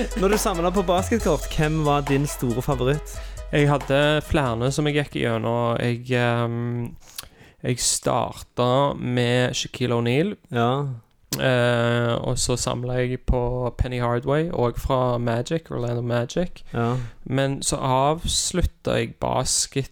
Når du samla på basketkort, hvem var din store favoritt? Jeg hadde flere som jeg gikk gjennom. Jeg, um, jeg starta med Shaquille O'Neal. Ja. Eh, og så samla jeg på Penny Hardway, og fra Magic, Orlando Magic. ja. Men så avslutta jeg basket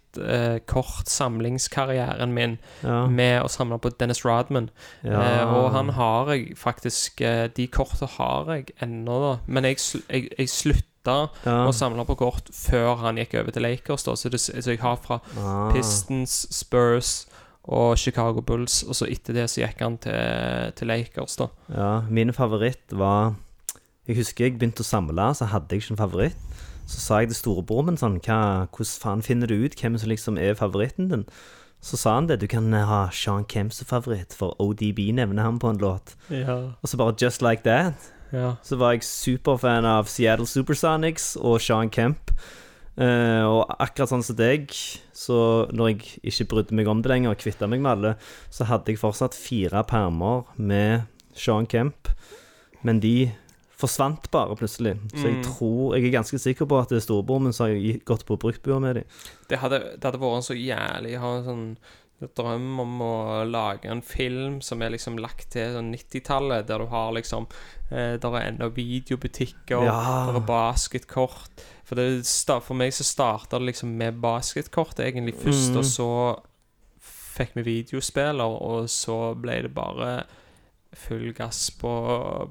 Kort samlingskarrieren min Ja. med å samle på Dennis Rodman. Ja. Uh, og han har jeg faktisk eh, De korta har jeg ennå, da. Men jeg, jeg, jeg slutta Ja. å samle på kort før han gikk over til Lakers. Da. Så, det, så jeg har fra Ah. Pistons, Spurs og Chicago Bulls. Og så etter det så gikk han til, til Lakers, da. Ja, min favoritt var Jeg husker jeg begynte å samle, så hadde jeg ikke en favoritt. Så sa jeg til storebroren min sånn hva, Hvordan faen finner du ut hvem som liksom er favoritten din? Så sa han det. Du kan ha Sean Kemp som favoritt, for ODB nevner han på en låt. Ja. Og så bare just like that. ja. Så var jeg superfan av Seattle Supersonics og Sean Kemp. Eh, og akkurat sånn som deg, så når jeg ikke brydde meg om det lenger og kvitta meg med alle, så hadde jeg fortsatt fire permer med Sean Kemp, men de forsvant bare plutselig. Så jeg tror Jeg er ganske sikker på at det er storebroren min som har gått på bruktbua med dem. Det hadde, det hadde vært så jævlig å ha en sånn drøm om å lage en film som er liksom lagt til sånn 90-tallet, der du har liksom eh, Der er ennå videobutikker, Ja. der er basketkort. For, det, for meg så starta det liksom med basketkort egentlig først, og så fikk vi videospiller, og så ble det bare full gass på,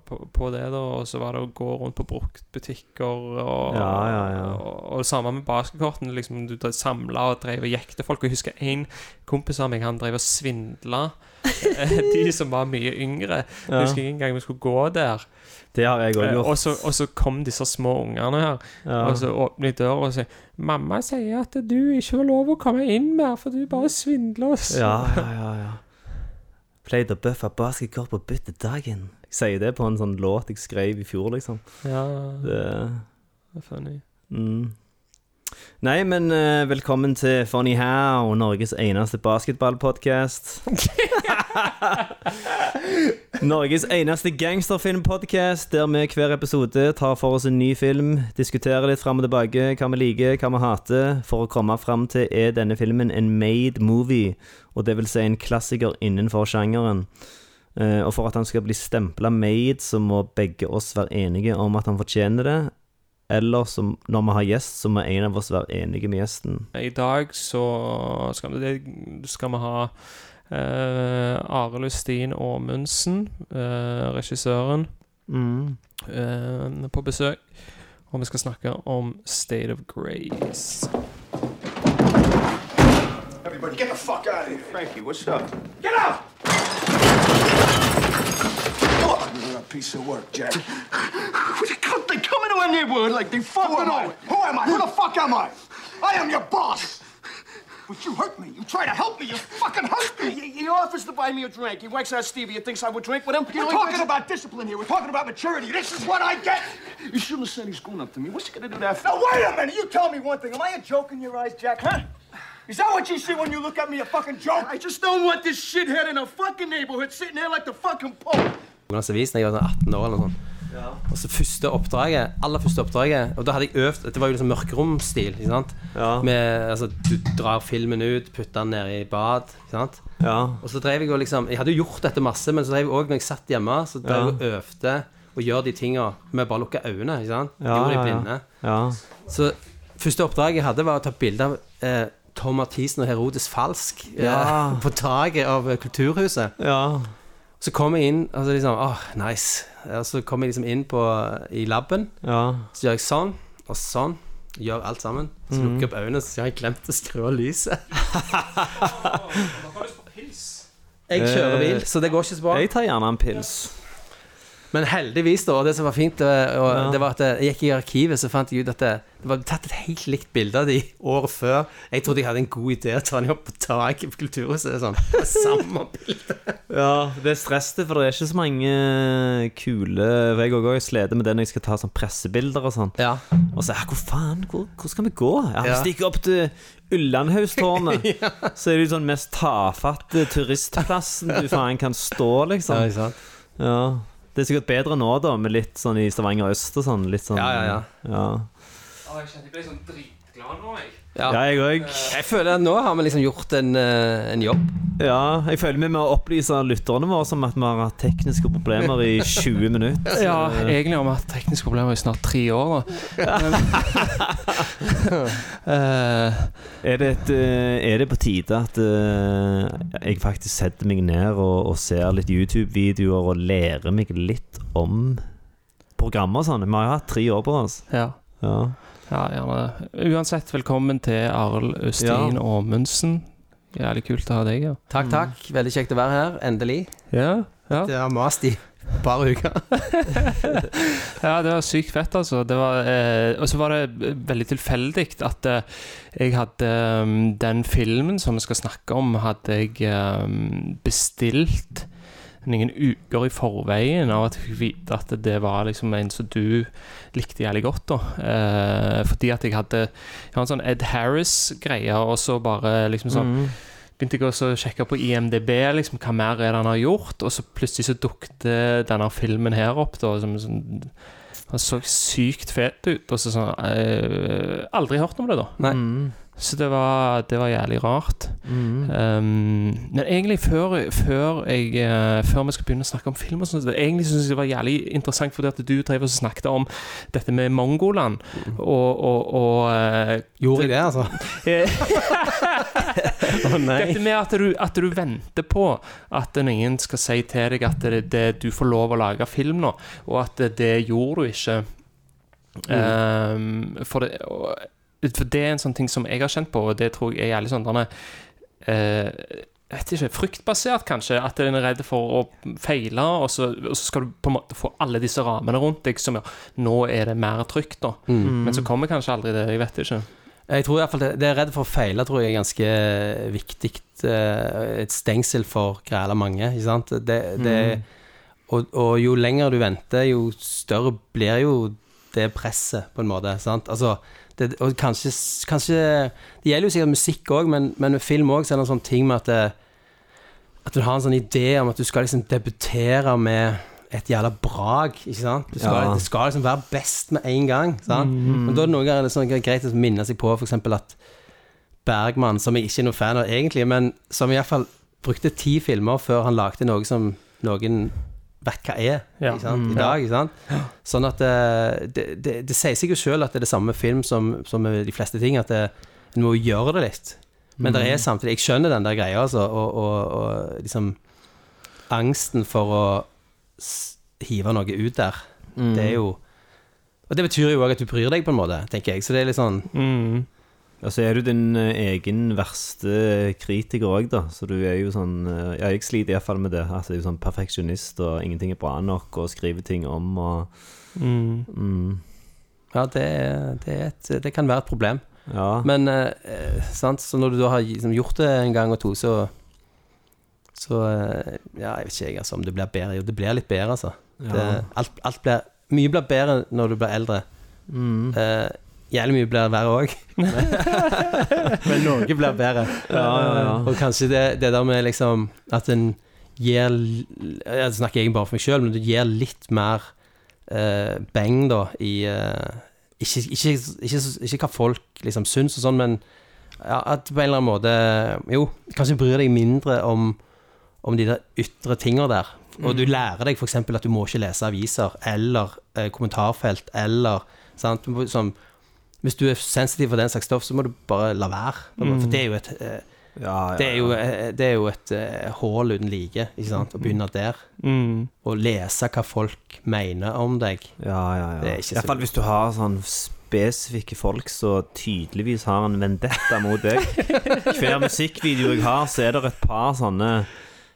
på, på det, da. Og så var det å gå rundt på bruktbutikker og, Ja, ja, ja. og, og det samme med basketkortene. Liksom, du samla og drev og gikk til folk. Og jeg husker en kompis av meg, han drev og svindla de som var mye yngre. Jeg husker ikke engang vi skulle gå der, Det har jeg òg eh, gjort. og så, og så kom disse små ungene her. Ja. Og så åpner de døra og sier 'Mamma sier at du ikke har lov å komme inn mer, for du bare svindler oss'. Ja, ja, ja, ja. Pleide å bøffe basketkort på byttedagen. Jeg sier det på en sånn låt jeg skrev i fjor, liksom. Ja, Det, det er funny. mm. Nei, men uh, velkommen til Funny How, Norges eneste basketballpodkast. Norges eneste gangsterfilmpodkast, der vi hver episode tar for oss en ny film, diskuterer litt fram og tilbake hva vi liker, hva vi hater, for å komme fram til er denne filmen en made movie, og det vil si en klassiker innenfor sjangeren. Eh, og for at han skal bli stempla made, så må begge oss være enige om at han fortjener det. Eller som, når vi har gjest, så må en av oss være enige med gjesten. I dag så skal vi, skal vi ha uh, Arild Ustin Aamundsen, eh, regissøren, Mm. eh, på besøk. Og vi skal snakke om State of Grace. Everybody, get the fuck out of here. Frankie, what's up? Get out! You're a piece of work, Jack. They come, they come into our neighborhood like they Who fucking am I? Who am I? Who the fuck am I? I am your boss. But you hurt me. You try to help me. You fucking hurt me. he offers to buy me a drink. He wakes out Stevie. He thinks I would drink with him. You We're know, talking thinks- about discipline here. We're talking about maturity. This is what I get. You shouldn't have said he's going up to me. What's he gonna do that for? Now, wait a minute. You tell me one thing. Am I a joke in your eyes, Jack, huh? Is that what you see when you look at me, a fucking joke? I just don't want this shithead in a fucking neighborhood sitting there like the fucking pope. Jonas Avis da jeg var sånn ah, 18 år eller noe sånt. Og så første oppdraget, aller første oppdraget Og da hadde jeg øvd Dette var jo liksom mørkeromstil, ikke sant? Ja. Med, altså, du drar filmen ut, putter den ned i bad, ikke sant? Ja. Og så drev jeg jo liksom Jeg hadde jo gjort dette masse, men så drev jeg òg når jeg satt hjemme, så drev jeg og øvde og gjør de tinga med bare å lukke øynene, ikke sant? Ja, Gjorde de ja, ja. blinde. ja. Så første oppdraget jeg hadde, var å ta bilde av eh, Tom Mathisen og Herodes Falsk eh, Ja. på taket av eh, Kulturhuset. ja. Så kom jeg inn, og så liksom Åh, nice. Og så kom jeg liksom inn på, i laben. ja. Så gjør jeg sånn, og sånn. Gjør alt sammen. Så lukker jeg opp øynene, så har jeg glemt å skru av lyset. Jeg kjører bil, så det går ikke så bra. Jeg tar gjerne en pils. Men heldigvis, da, og det som var fint, det, Ja. det var at jeg gikk i arkivet, så fant jeg ut at det, det var tatt et helt likt bilde av de året før. Jeg trodde jeg hadde en god idé å ta dem opp på taket på Kulturhuset. Sånn. Samme bilde. Ja, det er stress det, for det er ikke så mange kule For jeg òg slitt med det når jeg skal ta sånn pressebilder og sånn. Ja. Og så ja, hvor faen, hvor, hvor skal vi gå? Ja, Vi Ja. stikker opp til Ullandhaugstårnet. Så er det jo sånn mest tafatte turistplassen du faen kan stå, liksom. Ja, ikke sant? Ja. Det er sikkert bedre nå, da, med litt sånn i Stavanger øst og sånn. Litt sånn Ja, ja, ja. ja. jeg kjente jeg ble sånn dritglad nå, jeg. Ja. Ja, jeg òg. Jeg føler at nå har vi liksom gjort en, eh, en jobb. Ja, jeg føler vi må opplyse lytterne våre som at vi har hatt tekniske problemer i 20 minutter. Ja, egentlig har vi hatt tekniske problemer i snart tre år, da. Men, Eh, Er det, et, eh, er det på tide at eh, jeg faktisk setter meg ned og, og ser litt YouTube-videoer og lærer meg litt om programmer og sånn? Vi har jo hatt tre år på oss. ja. Ja. Ja, gjerne. Uansett, velkommen til Arild Østin Ja. Aamundsen. Jævlig kult å ha deg, ja. Takk, takk. Veldig kjekt å være her. Endelig. Ja, ja. Det har mast i et par uker. Ja, det var sykt fett, altså. Eh, og så var det veldig tilfeldig at eh, jeg hadde um, Den filmen som vi skal snakke om, hadde jeg um, bestilt noen uker i forveien av at jeg fikk vite at det var liksom en som du likte jævlig godt. da eh, Fordi at jeg hadde Jeg hadde en sånn Ed Harris-greie, og så bare liksom sånn Mm. begynte jeg også å sjekke på IMDb liksom, hva mer er det han har gjort, og så plutselig så dukket denne filmen her opp. Da, som sånn, Han så sykt fet ut. Og så sånn eh, Aldri hørt om det, da. Nei. Mm. Så det var, det var jævlig rart. Mm. Um, men egentlig før, før, jeg, eh, før vi skal begynne å snakke om film og sånt, så Egentlig syns jeg det var jævlig interessant fordi at du drev og snakket om dette med mongoland. Og, og, og eh, Gjorde jeg det, altså? oh. Dette med at du, at du venter på at noen skal si til deg at det, det, du får lov å lage film nå, og at det, det gjorde du ikke. Um, for, det, for det er en sånn ting som jeg har kjent på, og det tror jeg er jævlig sånn denne, eh, vet ikke, Fryktbasert, kanskje. At en er redd for å feile, og så, og så skal du på en måte få alle disse rammene rundt deg som ja, Nå er det mer trygt, da. Men så kommer kanskje aldri det. Jeg vet ikke. Jeg tror i hvert fall det, det er redd for å feile, tror jeg er ganske viktig. eh, Et stengsel for græla mange, ikke sant. Det, det, og, og jo lenger du venter, jo større blir jo det presset, på en måte. sant? Altså, det, og kanskje, kanskje Det gjelder jo sikkert musikk òg, men, men med film òg, er det en sånn ting med at det, At du har en sånn idé om at du skal liksom debutere med et jævla brag, ikke sant? Du skal, Ja. Det skal liksom være best med en gang, sant? Men da er det noe ganger sånn greit å minne seg på, for eksempel at Bergman, som jeg ikke er noen fan av egentlig, men som i hvert fall brukte ti filmer før han lagde noe som noen vet hva er Ja. ikke sant? i dag. Ikke sant? Sånn at eh, det, det, det sier seg jo sjøl at det er det samme film som, som med de fleste ting, at det, en må gjøre det litt. Men det er samtidig Jeg skjønner den der greia, altså, og, og, og liksom Angsten for å hive noe ut der, det er jo Og det betyr jo òg at du bryr deg, på en måte, tenker jeg. Så det er litt sånn Mm. Og så er du din eh, egen verste kritiker òg, da. Så du er jo sånn eh, Ja, jeg sliter iallfall med det. Altså, jeg er jo sånn perfeksjonist, og ingenting er bra nok, og skriver ting om og Mm. mm, Ja, det, det, et, det kan være et problem. Ja. Men eh, eh, sant? Så når du da har liksom, gjort det en gang og to, så Så eh, Ja, jeg vet ikke jeg, altså, om det blir bedre. Jo, det blir litt bedre, altså. Det, alt, alt blir Mye blir bedre når du blir eldre. Mm. Eh, jævlig mye blir verre òg. Men noe blir bedre. Ja, ja, ja. Og kanskje det, det der med liksom At en gir Jeg snakker egentlig bare for meg sjøl, men du gir litt mer eh, beng, da, i eh, ikke, ikke, ikke, ikke hva folk liksom syns og sånn, men ja, at på en eller annen måte Jo, kanskje bryr deg mindre om, om de der ytre tinga der. Og du lærer deg f.eks. at du må ikke lese aviser eller eh, kommentarfelt eller sant? som, hvis du er sensitiv for den slags stoff, så må du bare la være. For det er jo et eh, ja, ja, det er jo, eh, det er jo et uh, hull uten like, ikke sant? Å begynne der. Mm. Og lese hva folk mener om deg. Ja, ja, ja. Det er ikke så fall hvis du har sånn spesifikke folk som tydeligvis har en vendetta mot deg. Hver musikkvideo jeg har, så er det et par sånne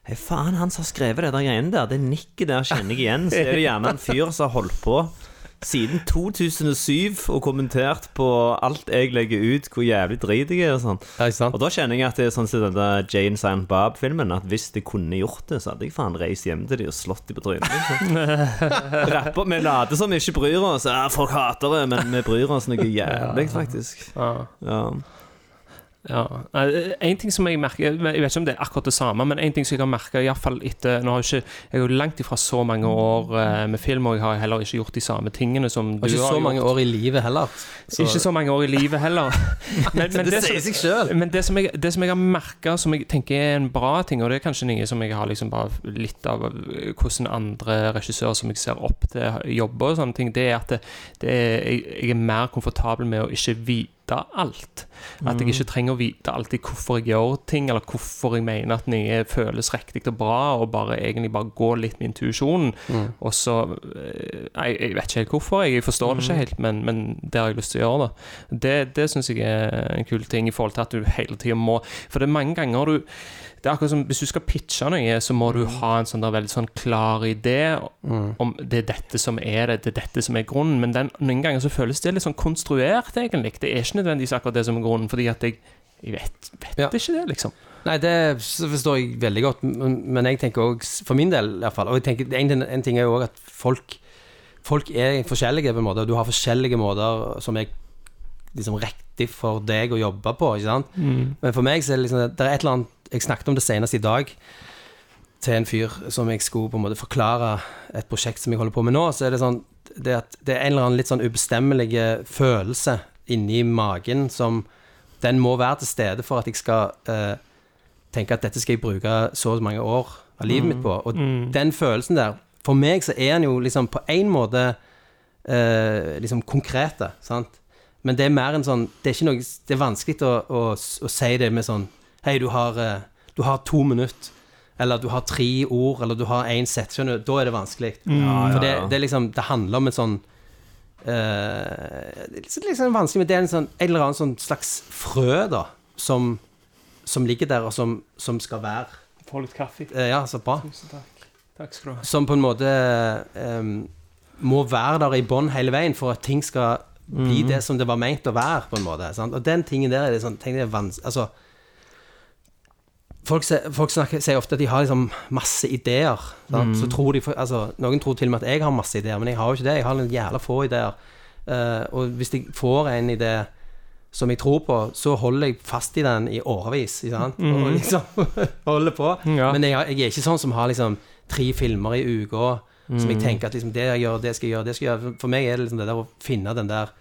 Hei, faen, han som har skrevet det der greiene der, det nikket der kjenner jeg igjen. Så er det gjerne en fyr som har holdt på siden 2007 og kommentert på alt jeg legger ut, hvor jævlig drit jeg er og sånn. Ja, ikke sant? Og da kjenner jeg at det er sånn som den Jane Silent Bob-filmen, at hvis jeg kunne gjort det, så hadde jeg faen reist hjem til de og slått de på trynet. Liksom. Rapper, vi later som vi ikke bryr oss. Ja, folk hater det, men vi bryr oss noe jævlig, faktisk. Ja. Ja. Eh, En ting som jeg merker Jeg vet ikke om det er akkurat det samme, men en ting som jeg har merka iallfall etter Nå har jeg ikke Jeg er jo langt ifra så mange år eh, med film, og jeg har heller ikke gjort de samme tingene som du har gjort. ikke så gjort. mange år i livet heller. Så- Ikke så mange år i livet heller. Men, men Det som- sier seg sjøl. Men det som jeg, det som jeg har merka, som jeg tenker er en bra ting, og det er kanskje noe som jeg har liksom bare litt av hvordan andre regissører som jeg ser opp til, jobber og sånne ting, det er at det, det er, jeg er mer komfortabel med å ikke vite alt. At jeg ikke trenger å vite alltid hvorfor jeg gjør ting, eller hvorfor jeg mener at noe føles riktig og bra, og bare egentlig bare gå litt med intuisjonen. Og så eh, jeg, jeg vet ikke helt hvorfor, jeg forstår det ikke helt, men, men det har jeg lyst til å gjøre. da Det, det syns jeg er en kul ting, i forhold til at du hele tida må For det er mange ganger du det er akkurat som Hvis du skal pitche noe, så må du ha en sånn der veldig sånn klar idé om det er dette som er det, det er dette som er grunnen. Men den, noen ganger så føles det litt sånn konstruert, egentlig. Det er ikke nødvendigvis akkurat det som er grunnen, fordi at jeg, jeg vet, vet Ja. ikke det, liksom. Nei, det forstår jeg veldig godt, men, jeg tenker òg, for min del i hvert fall Og jeg tenker, en, en ting er jo òg at folk Folk er forskjellige, på en måte, og du har forskjellige måter som er liksom riktig for deg å jobbe på, ikke sant? Men for meg så er det liksom Det er et eller annet Jeg snakket om det senest i dag til en fyr som jeg skulle på en måte forklare et prosjekt som jeg holder på med nå, så er det sånn det, at det er en eller annen litt sånn ubestemmelig følelse inni magen som Den må være til stede for at jeg skal eh, tenke at dette skal jeg bruke så mange år av livet mitt på. Og den følelsen der For meg så er den jo liksom på en måte eh, liksom konkrete, sant? Men det er mer en sånn Det er ikke noe Det er vanskelig å, å, å si det med sånn Hei, du har, eh, du har to minutter. Eller du har tre ord, eller du har én sett. Skjønner du? Da er det vanskelig. For det, det liksom Det handler om et sånn uh, Det er liksom- vanskelig, men det er en sånn en eller annen sånn slags frø, da, som, som ligger der, og som, som skal være Få litt kaffe. Uh, Ja, så bra. Tusen takk. Takk skal du ha. Som på en måte um, må være der i bånn hele veien for at ting skal bli det som det var meint å være, på en måte. Sant? Og den tingen der er det sånn tenk, det er vanskelig Altså Folk, folk snakker, sier ofte at de har liksom masse ideer. Mm. Så tror de, altså, noen tror til og med at jeg har masse ideer, men jeg har jo ikke det. Jeg har en jævla få ideer. Uh, og hvis jeg får en idé som jeg tror på, så holder jeg fast i den i årevis. Sant? Og liksom holder på. Ja. Men jeg, jeg er ikke sånn som har liksom tre filmer i uka som jeg tenker at liksom, det jeg gjør, det skal jeg gjøre, det skal jeg gjøre. For meg er det liksom det der å finne den der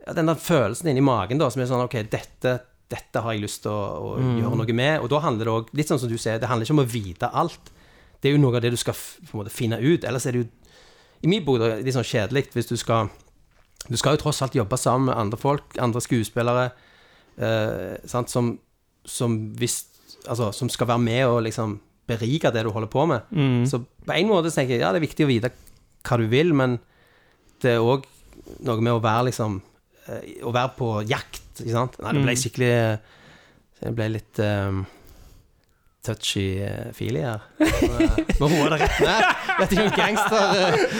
ja, den der følelsen inni magen da, som er sånn OK, dette, dette har jeg lyst til å, å gjøre noe med. Og da handler det òg, litt sånn som du sier, det handler ikke om å vite alt. Det er jo noe av det du skal måte finne ut. Ellers er det jo i min bok litt sånn kjedelig hvis du skal Du skal jo tross alt jobbe sammen med andre folk, andre skuespillere, eh, sant, som, som hvis Altså, som skal være med og liksom berike det du holder på med. Så på en måte tenker jeg ja, det er viktig å vite hva du vil, men det er òg noe med å være liksom eh, Å være på jakt, ikke sant? Nei, det ble skikkelig Det ble litt um, touchy-feely her. Må roe deg rett ned. Dette er jo en gangster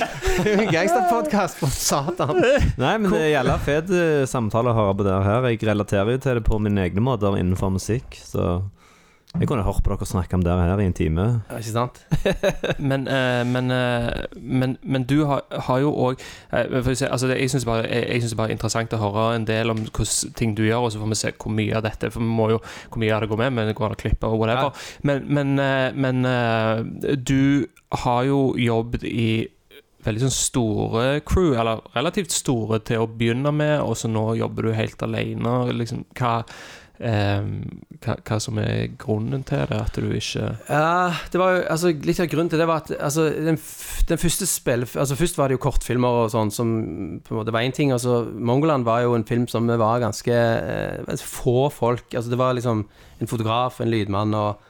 uh, gangsterpodkast, for satan. Nei, men det er jævla fet eh, samtale å høre på det her. Jeg relaterer jo til det på mine egne måter innenfor musikk, så jeg kunne hørt på dere snakke om det her i en time. Ja, Ikke sant? Men, eh, men, eh, men, men du har, har jo òg altså det- Jeg syns bare, jeg, jeg synes det bare er interessant å høre en del om hvordan ting du gjør, og så får vi se hvor mye av dette For vi må jo hvor mye av det går med, men det går an å klippe og whatever. Men, men, eh, men eh, du har jo jobbet i veldig sånn store crew, eller relativt store til å begynne med, og så nå jobber du helt alene. Liksom, hva, eh, hva, hva som er grunnen til det? At du ikke Ja, det var jo altså, Litt av grunnen til det var at altså, den, den første spill... Altså, først var det jo kortfilmer og sånn som på en måte var én ting. Altså, Mongoland var jo en film som var ganske eh, få folk. Altså, det var liksom en fotograf, en lydmann og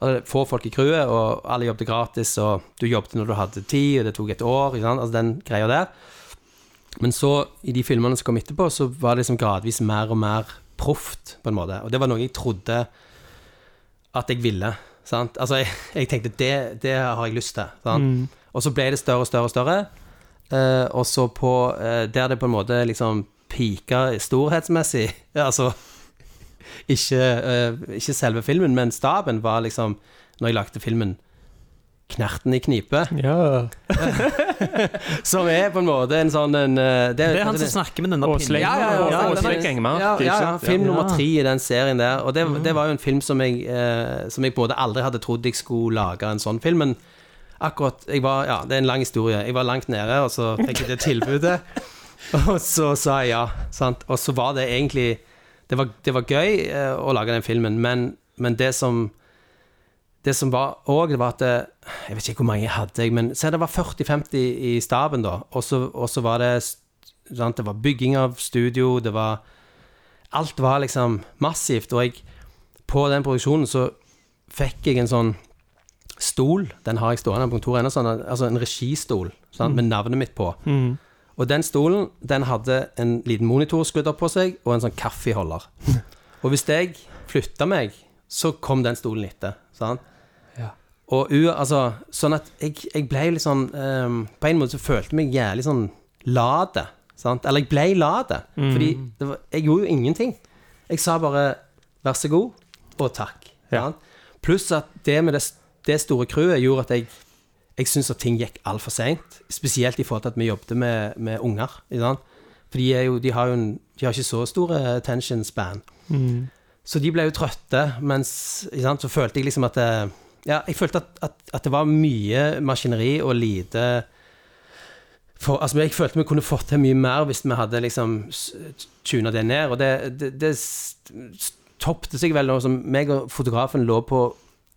altså, få folk i crewet, og alle jobbet gratis, og du jobbet når du hadde tid, og det tok et år. Ikke sant? Altså, den greia der. Men så, i de filmene som kom etterpå, så var det liksom gradvis mer og mer proft, på en måte. Og det var noe jeg trodde at jeg ville. Sant? Altså, jeg, jeg tenkte det, det har jeg lyst til. Sant? Mm. Og så ble det større og større og større. Eh, og så på eh, Der det på en måte liksom pika storhetsmessig Altså ikke, eh, ikke selve filmen, men staben var liksom Når jeg lagde filmen Knerten i knipe. Ja. Som er på en måte en sånn en, det, Det er han som snakker med denne pinnen. Ja, ja, ja, Ja, ja, Ja, ja, ja, film nummer tre i den serien der. Og det, det var jo en film som jeg, eh, som jeg både aldri hadde trodd jeg skulle lage en sånn film, men akkurat jeg var, Ja, det er en lang historie. Jeg var langt nede, og så fikk jeg det tilbudet. Og så sa jeg ja. Sant? Og så var det egentlig Det var, det var gøy eh, å lage den filmen, men, men det som det som var òg, det var at det, Jeg vet ikke hvor mange jeg hadde, men se det var 40-50 i staben, da. Og så var det sant, Det var bygging av studio, det var Alt var liksom massivt. Og jeg På den produksjonen så fikk jeg en sånn stol. Den har jeg stående på kontoret ennå. Sånn, altså en registol sant, med navnet mitt på. Mm. Og den stolen den hadde en liten monitor skrudd opp på seg, og en sånn kaffeholder. Og hvis jeg flytta meg, så kom den stolen etter. Sant? Og u, altså, sånn at jeg, jeg ble litt sånn um, På en måte så følte jeg meg jævlig sånn late. Sant? Eller jeg ble late. Fordi det var, jeg gjorde jo ingenting. Jeg sa bare 'vær så god' og takk. Ja. Pluss at det med det, det store crewet gjorde at jeg jeg syns at ting gikk altfor seint. Spesielt i forhold til at vi jobbet med, med unger. For de, jo, de, har jo en, de har ikke så store attention span. Så de ble jo trøtte, mens sant, så følte jeg liksom at det, Ja, jeg følte at, at, at det var mye maskineri og lite for, altså, Jeg følte vi kunne fått til mye mer hvis vi hadde liksom tuna det ned. Og det, det, det toppte seg vel som meg og fotografen lå på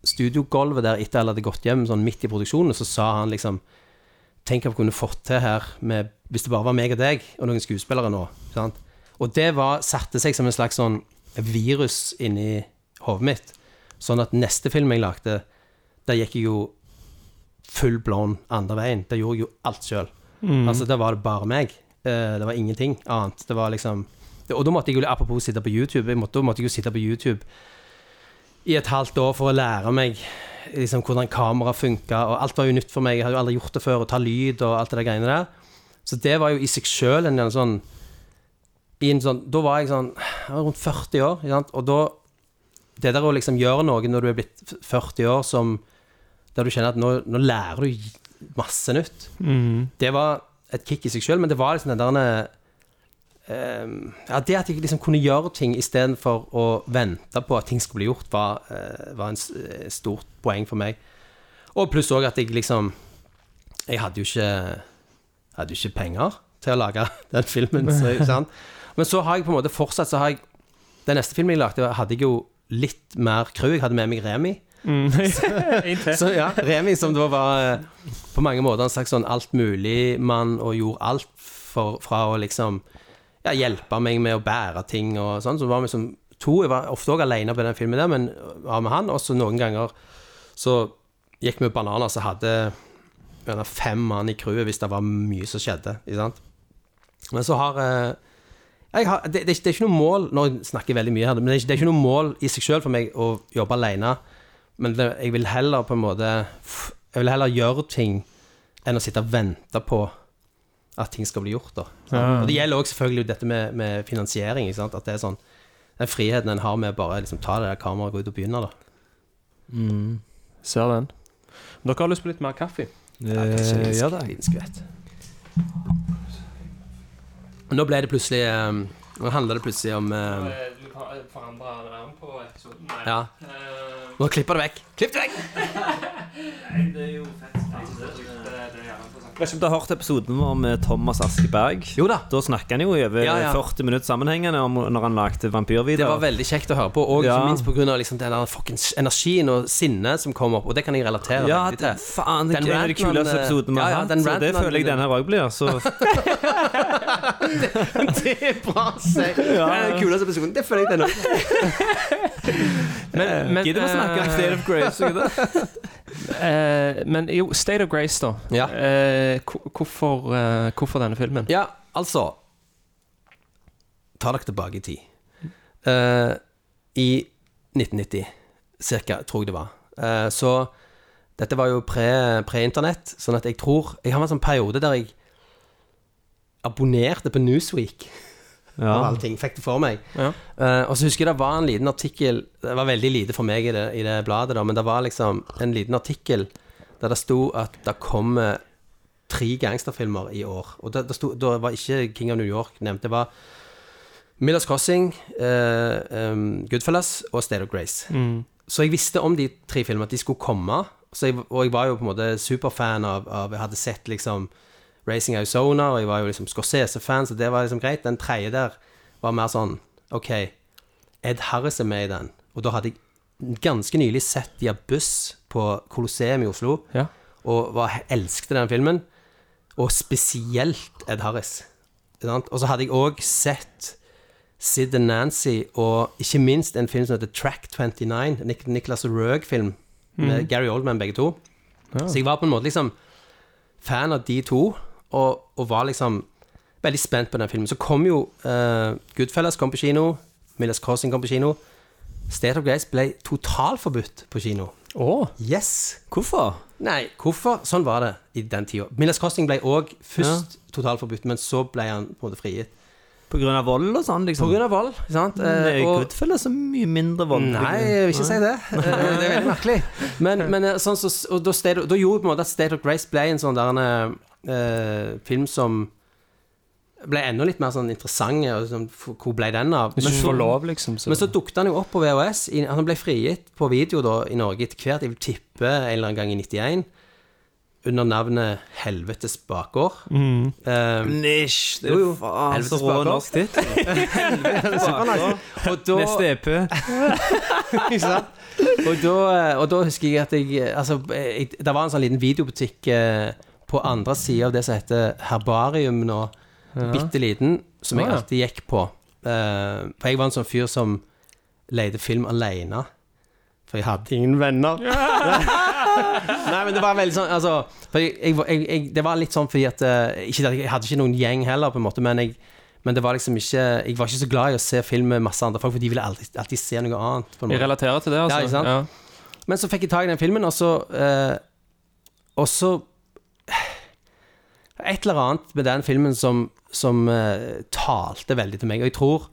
studiogulvet der etter alle hadde gått hjem, sånn midt i produksjonen, og så sa han liksom Tenk hva vi kunne fått til her med, hvis det bare var meg og deg og noen skuespillere nå. Sant? Og det var, satte seg som en slags sånn virus inni hodet mitt. Sånn at neste film jeg lagde, der gikk jeg jo full blown andre veien. Der gjorde jeg jo alt sjøl. Altså, der var det bare meg. Eh, Det var ingenting annet. Det var liksom Og da måtte jeg jo, apropos sitte på YouTube, jeg måtte, da måtte jeg jo sitte på YouTube i et halvt år for å lære meg liksom, hvordan kamera funka, og alt var jo nytt for meg. Jeg hadde jo aldri gjort det før, å ta lyd og alt det der greiene der. Så det var jo i seg sjøl en, sånn i en sånn, Da var jeg sånn jeg var rundt 40 år, og da Det der å liksom gjøre noe når du er blitt 40 år som Der du kjenner at nå, nå lærer du masse nytt. Det var et kick i seg sjøl, men det var liksom den der Ehm, ja, Det at jeg liksom kunne gjøre ting istedenfor å vente på at ting skulle bli gjort, var, uh, var en eh, stort poeng for meg. Og pluss òg at jeg liksom Jeg hadde jo ikke Hadde ikke penger til å lage den filmen. Så, sant? Men så har jeg på en måte fortsatt så har jeg Den neste filmen jeg lagde, hadde jeg jo litt mer crew. Jeg hadde med meg Remi. En til. Så ja, Remi som da var eh, på mange måter en slags sånn altmuligmann og gjorde alt for, fra å liksom ja, hjelpe meg med å bære ting og sånn. Så var vi som to. Jeg var ofte òg alene på den filmen der, men var med han. Og så noen ganger så gikk vi bananer, så hadde gjerne fem mann i crewet hvis det var mye som skjedde. Ikke sant? Men så har eh, jeg har, det, det, er ikke- noe mål Nå snakker jeg veldig mye her, men det er ikke, det er ikke noe mål i seg sjøl for meg å jobbe alene. Men det, jeg vil heller på en måte Jeg vil heller gjøre ting enn å sitte og vente på at ting skal bli gjort. da Ja. Og Det gjelder òg selvfølgelig dette med, med finansiering. Ikke sant? At det er sånn Den friheten en har med å bare liksom, ta det der kameraet og gå ut og begynne. da Ser den. Dere har lyst på litt mer kaffe? kanskje en ja da. liten skvett. Nå ble det plutselig um, Nå handler det plutselig om um, Du forandra navn på episoden? Ja. Nå klipper det vekk. Klipp det vekk! Jeg vet ikke om du har hørt episoden vår med Thomas Askeberg? Jo da. Da snakker han jo i over Ja, ja. 40 minutter sammenhengende om når han lagde Det vampyrvideoer. var veldig kjekt å høre på, og Ja. ikke minst pga. Liksom den der fuckings energien og sinnet som kom opp. Og det kan jeg relatere Ja, veldig det, til. faen, det Den er en av de ranten han, kuleste episodene vi ja, har ja, hatt. den Så det ranten føler jeg denne her òg blir. Så Det er bra å si! Det er den kuleste episoden. Det føler jeg denne òg. Men, men, gidder vi å snakke om State of Grace? eh, men jo, State of Grace, da. Ja. Eh, hvorfor, eh, hvorfor denne filmen? Ja, altså Ta dere tilbake i tid. Eh, I 1990, cirka, tror jeg det var, Eh, så dette var jo pre- pre-internett, sånn at jeg tror Jeg har en sånn periode der jeg abonnerte på Newsweek. Ja. Av alle ting. Fikk det for meg. Ja. Uh, og så husker jeg det var en liten artikkel Det var veldig lite for meg i det, i det bladet, da, men det var liksom en liten artikkel der det sto at det kommer tre gangsterfilmer i år. Og det, det sto, da var ikke King of New York nevnt. Det var Millers Crossing, uh, um, Goodfellas og State of Grace. Så jeg visste om de tre filmene, at de skulle komme. Så jeg, og jeg var jo på en måte superfan av, av Jeg hadde sett liksom Racing Arizona, og jeg var jo liksom Scorsese-fan, så det var liksom greit. Den tredje der var mer sånn OK, Ed Harris er med i den. Og da hadde jeg ganske nylig sett de har buss på Colosseum i Oslo, Ja. og var, elskte den filmen. Og spesielt Ed Harris. Og så hadde jeg òg sett Sid and Nancy, og ikke minst en film som heter Track 29, Nik Niklas Røeg-film med Gary Oldman, begge to. Så jeg var på en måte liksom fan av de to, og, og var liksom veldig spent på den filmen. Så kom jo uh, Goodfellas kom på kino, Millers Crossing kom på kino. State of Grace ble totalforbudt på kino. Oh. Yes! Hvorfor? Nei, hvorfor? Sånn var det i den tida. Millers Crossing ble òg først totalforbudt, men så ble han på en måte frigitt. På grunn av vold og sånn, På liksom? grunn av vold, sant? Men Eh, er og- Goodfellas så mye mindre vold. Nei, jeg vil ikke si det. Eh, Det er veldig merkelig. Men, men eh, sånn så, og da, State, da gjorde på en måte at State of Grace ble en sånn der en, eh, film som ble enda litt mer sånn interessant. Og sånn, hvor ble den av? Men så, lov, liksom. Så. men så dukket han jo opp på VHS. I, han ble frigitt på video da i Norge etter hvert. Jeg vil tippe en eller annen gang i 91. Under navnet Helvetes bakgård. Eh, Nisj, det Jo, er jo. faen så Helvetes rå bakgård. norsk tittel. og da, Neste EP. Ikke sant? Og da, og da husker jeg at jeg Altså, jeg, det var en sånn liten videobutikk eh, på andre sida av det som heter Herbarium nå, bitte liten, som jeg alltid gikk på. Uh, for jeg var en sånn fyr som leide film alene. For jeg hadde ingen venner. Nei, men det var veldig sånn Altså, jeg, jeg, jeg, det var litt sånn fordi at eh, ikke, Jeg hadde ikke noen gjeng heller, på en måte, men jeg men det var liksom ikke Jeg var ikke så glad i å se film med masse andre folk, for de ville alltid, alltid se noe annet. Jeg relaterer til det, altså. Ja, sant? Men så fikk jeg tak i den filmen, og så eh, Og så Et eller annet med den filmen som, som eh, talte veldig til meg. Og jeg tror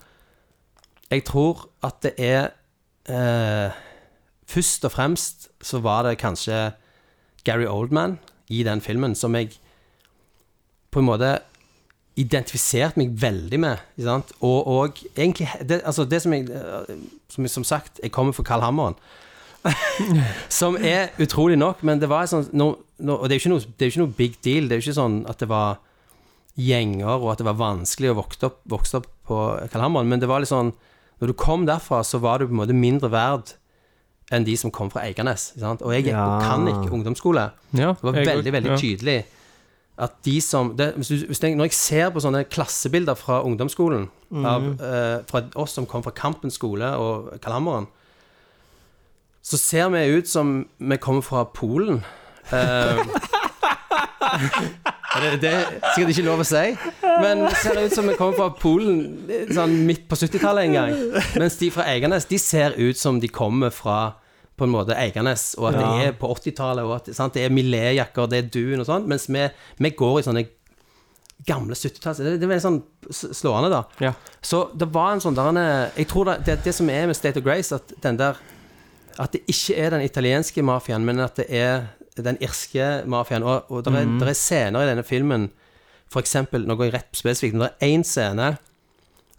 Jeg tror at det er eh, Først og fremst så var det kanskje Gary Oldman i den filmen som jeg på en måte identifiserte meg veldig med. Og, og egentlig det, altså det som jeg eh, som, som sagt, jeg kommer fra Carl Hammeren. som er utrolig nok, men det var sånn no, no, Og det er jo ikke ikke noe big deal. Det er jo ikke sånn at det var gjenger, og at det var vanskelig å vokse opp, vokse opp på Carl Hammeren, men det var litt sånn Når du kom derfra, så var du på en måte mindre verd enn de som kom fra Eiganes. Sant? Og jeg gikk på. Kannik ungdomsskole. Ja, Det var jeg veldig, veldig ja. tydelig at de som det, hvis du, hvis jeg, Når jeg ser på sånne klassebilder fra ungdomsskolen, av, eh, fra oss som kom fra Kampen skole og Kalhammeren, så ser vi ut som vi kommer fra Polen. Eh, det, det er sikkert ikke lov å si, men det ser ut som vi kommer fra Polen eh, sånn midt på 70-tallet en gang. Mens de fra Eiganes, de ser ut som de kommer fra på en måte Eiganes, og at det er på 80-tallet, og at sant, det er Millet-jakker, det er dun og sånn, mens vi, vi går i sånne gamle 70-talls det, det er veldig sånn slående, da. Ja. Så det var en sånn der en- Jeg tror det, det, det som er med State of Grace, at den der At det ikke er den italienske mafiaen, men at det er den irske mafiaen. Og, og det er, mm. er scener i denne filmen eksempel, nå går jeg rett spesifikt, men det er én scene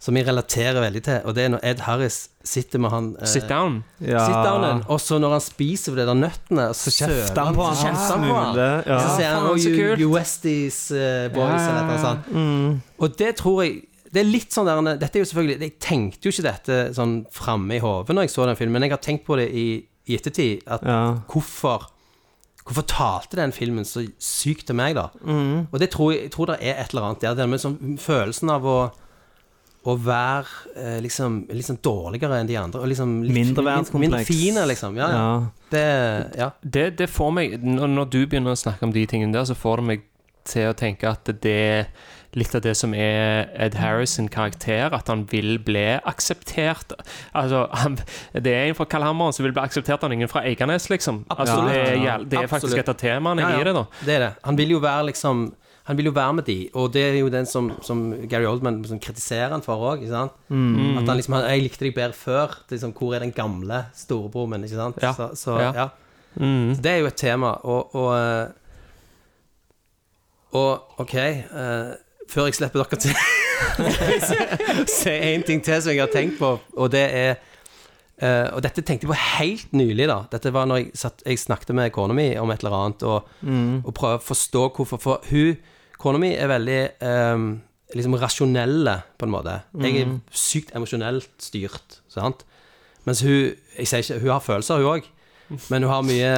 som jeg relaterer veldig til, og det er når Ed Harris sitter med han eh, Sit down. Ja. Sit-downen, og så når han spiser de der nøttene, så kjefter han på han, så kjefter han på han. ja. Så sier han oh, you, you Westies uh, boys, Ja. eller noe sånt. Og det tror jeg Det er litt sånn der Dette er jo selvfølgelig Jeg tenkte jo ikke dette sånn framme i hodet når jeg så den filmen, men jeg har tenkt på det i, i ettertid. At Ja. hvorfor Hvorfor talte den filmen så sykt til meg, da? Mm. Og det tror jeg, jeg tror det er et eller annet der. Det med sånn følelsen av å å være eh, liksom sånn dårligere enn de andre. Og liksom litt, Mindreverdskompleks. Mindre fine, liksom. Ja, ja. Ja. Det Ja. Det, det får meg når, når du begynner å snakke om de tingene der, så får det meg til å tenke at det er litt av det som er Ed Harris sin karakter, at han vil bli akseptert. Altså, han, Det er en fra Kalhammeren som vil bli akseptert av ingen fra Eiganes, liksom. Altså, det, er, det er faktisk et av temaene Ja, ja. i det, da. Det er det. Han vil jo være liksom Han vil jo være med de, og det er jo den som, som Gary Oldman som kritiserer han for òg? Mm. At han liksom han, 'Jeg likte deg bedre før'. Liksom, hvor er den gamle storebroren min, ikke sant? Ja. Så, så Ja. Mm. Så det er jo et tema, og Og, eh, og OK uh, Før jeg slipper dere til Så er en ting til som jeg har tenkt på, og det er Uh, Og dette tenkte jeg på helt nylig, da. Dette var når jeg, satt, jeg snakket med kona mi om et eller annet, og, og prøvde å forstå hvorfor. For hun, kona mi, er veldig um, liksom rasjonelle, på en måte. Jeg er sykt emosjonelt styrt, sant. Mens hun jeg sier ikke, hun har følelser, hun òg. Men hun har mye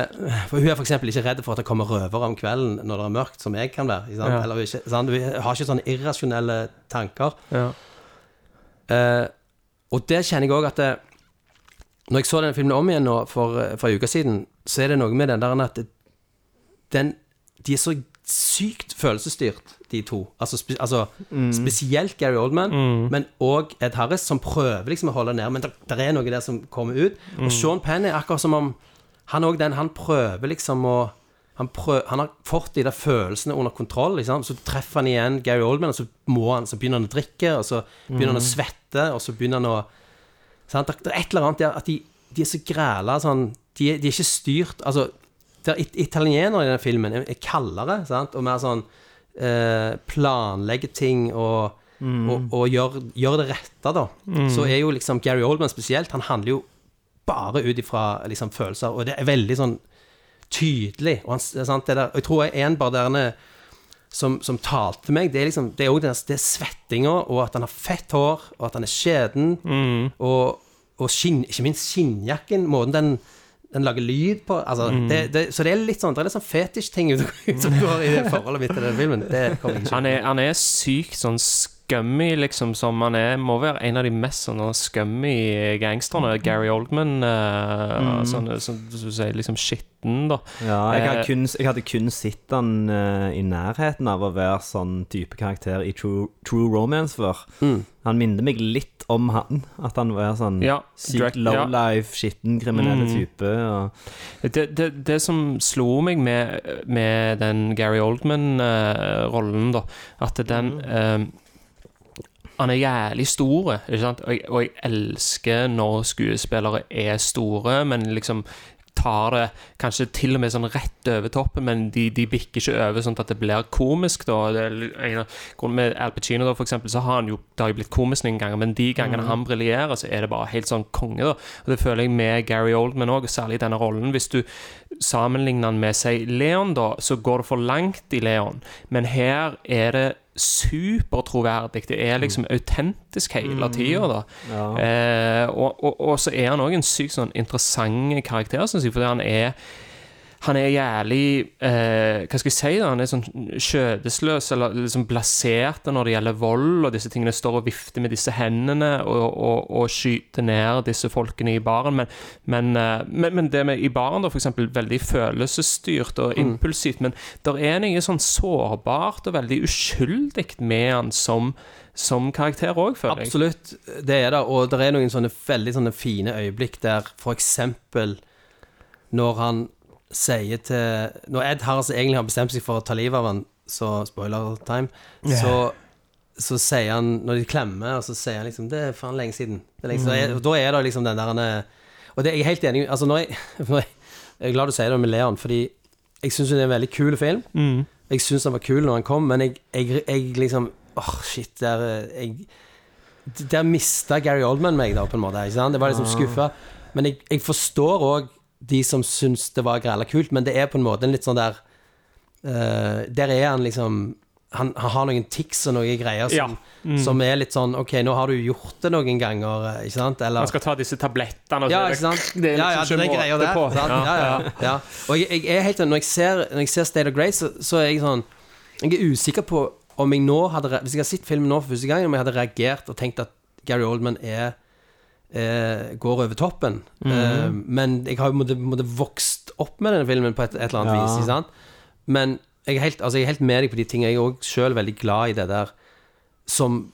For hun er f.eks. ikke redd for at det kommer røvere om kvelden når det er mørkt, som jeg kan være. Ja. Eller er ikke, sant? hun har ikke sånne irrasjonelle tanker. Ja. Uh, og det kjenner jeg òg at det, Når jeg så den filmen om igjen nå for, for en uke siden, så er det noe med den der at den, de er så sykt følelsesstyrt, de to. Altså, spe, altså spesielt Gary Oldman, men òg Ed Harris, som prøver liksom å holde ned. Men det er noe der som kommer ut. Og Sean Penn er akkurat som om han òg den Han prøver liksom å han, prøv, han har fått de der følelsene under kontroll. Liksom. Så treffer han igjen Gary Oldman, og så, må han, så begynner han å drikke, og så begynner han å svette, og så begynner han å sant? Det er et eller annet der at de, de er så græla sånn de, de er ikke styrt Altså, det er it italienere i den filmen er, er kaldere, sant? og mer sånn eh, planlegger ting og, og, og gjør, gjør det rette, da. Så er jo liksom Gary Oldman spesielt, han handler jo bare ut ifra liksom, følelser, og det er veldig sånn tydelig. Og han, sant, det der, og jeg tror en bare der er som, som talte til meg, det er liksom Det er òg svettinga, og at han har fett hår, og at han er skjeden, og, og skinn, ikke minst skinnjakken, måten den, den lager lyd på altså, det, det, Så det er litt sånn Det er litt sånn fetisj-ting som går i det forholdet mitt til den filmen. Det kommer ikke ikke Han er, han er sykt sånn scummy, liksom, som han er Må være en av de mest sånne scummy gangsterne. Gary Oldman. Uh, sånn, sånn, som du sier, liksom skitten, da. Ja, jeg, Eh, kun, jeg hadde kun sett han uh, i nærheten av å være sånn type karakter i True, True Romance før. Mm. Han minner meg litt om han. At han var sånn Ja, sykt lowlife, ja. skitten, kriminelle Mm. type. Og, Det, det, det som slo meg med, med den Gary Oldman-rollen, da, at den eh, Han er jævlig stor, ikke sant? Og jeg, og jeg elsker når skuespillere er store, men liksom tar det kanskje til og med sånn rett over toppen, men de, de bikker ikke over sånn at det blir komisk. da det Med Al Pacino da, for eksempel, så har han jo Det har jo blitt komisk noen ganger, men de gangene han briljerer, så er det bare helt sånn konge. da Og Det føler jeg med Gary Oldman òg, særlig i denne rollen. Hvis du sammenligner han med, si, Leon, da, så går det for langt i Leon, men her er det supertroverdig. Det er liksom autentisk hele tida, ja. Eh, og, og, og så er han òg en sykt sånn interessant karakter, syns jeg, fordi han er han er jævlig eh, Hva skal jeg si? da Han er sånn skjødesløs, eller liksom blasert når det gjelder vold og disse tingene. Står og vifter med disse hendene og, og, og skyter ned disse folkene i baren. Men, men, eh, men, men det med i baren, da, eksempel, veldig følelsesstyrt og impulsivt. Men der er noe sånn sårbart og veldig uskyldig med han som, som karakter òg, føler jeg. Absolutt, det er det. Og det er noen sånne veldig sånne fine øyeblikk der eksempel når han sier til Når Ed Harris egentlig har bestemt seg for å ta livet av han, så spoiler time, så, så sier han Når de klemmer, og så sier han liksom Det er faen lenge siden. Er lenge siden. Og Da er det liksom den der han er Og det er jeg helt enig i. Altså, når jeg, når jeg, jeg er glad du sier det med Leon, fordi jeg syns det er en veldig kul film. Jeg syns den var kul når han kom, men jeg, jeg, jeg liksom Åh, shit, der jeg, Der mista Gary Oldman meg, da, på en måte. Det var liksom skuffa. Men jeg, jeg forstår òg de som syns det var grella kult, men det er på en måte en litt sånn der uh, Der er han liksom han, han har noen tics og noen greier som, Ja. som er litt sånn OK, nå har du gjort det noen ganger, eh, ikke sant? Eller Man skal ta disse tablettene og ja, ikke sant? Det er ja, ja, liksom det er på. Ja, ja, ja. Og jeg, jeg er helt sånn Når jeg ser, når jeg ser State of Grace, så, så er jeg sånn Jeg er usikker på om jeg nå hadde Hvis jeg hadde sett filmen nå for første gang, om jeg hadde reagert og tenkt at Gary Oldman er eh, går over toppen. Eh, men jeg har jo måtte, vokst opp med denne filmen på et, et eller annet Ja. vis. Ikke sant? Men jeg er, helt, altså, jeg er helt med deg på de tingene. Jeg er òg sjøl veldig glad i det der som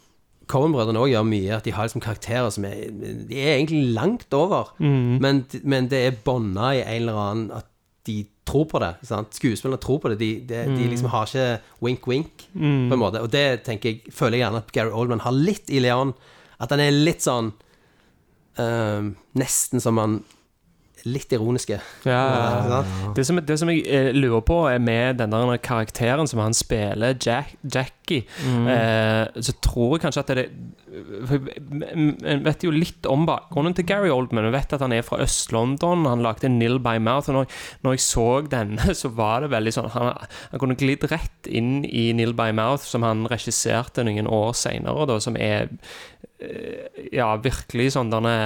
Cohen-brødrene òg gjør mye, at de har liksom karakterer som er De er egentlig langt over, men, men det er bånda i en eller annen At de tror på det. Sant? Skuespillerne tror på det. De, de, de liksom har ikke wink-wink, på en måte. Og det tenker jeg, føler jeg gjerne at Gary Oldman har litt i Leon. At han er litt sånn Nesten som han Litt ironiske. Ja, det, som, det som jeg eh, lurer på, er med den der karakteren som han spiller, Jack, Jackie, eh, så tror jeg kanskje at det En vet jo litt om bakgrunnen til Gary Oldman. Jeg vet at han er fra Øst-London. Han lagde Nil by Mouth. Og når, når jeg så denne, så var det veldig sånn Han, han kunne glidd rett inn i Nil by Mouth, som han regisserte noen år seinere, som er eh, Ja, virkelig sånn denne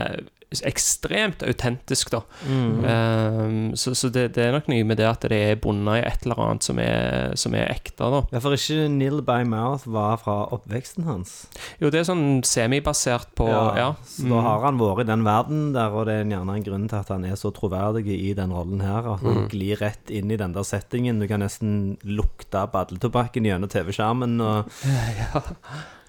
ekstremt autentisk, da. Um, så så det, det er nok noe med det at det er bundet i et eller annet som er, som er ekte, da. Ja, for ikke Neil by Mouth var fra oppveksten hans. Jo, det er sånn semibasert på Ja. Så da har han vært i den verden der, og det er gjerne en grunn til at han er så troverdig i den rollen her. At han glir rett inn i den der settingen. Du kan nesten lukte badletobakken gjennom TV-skjermen. og ja,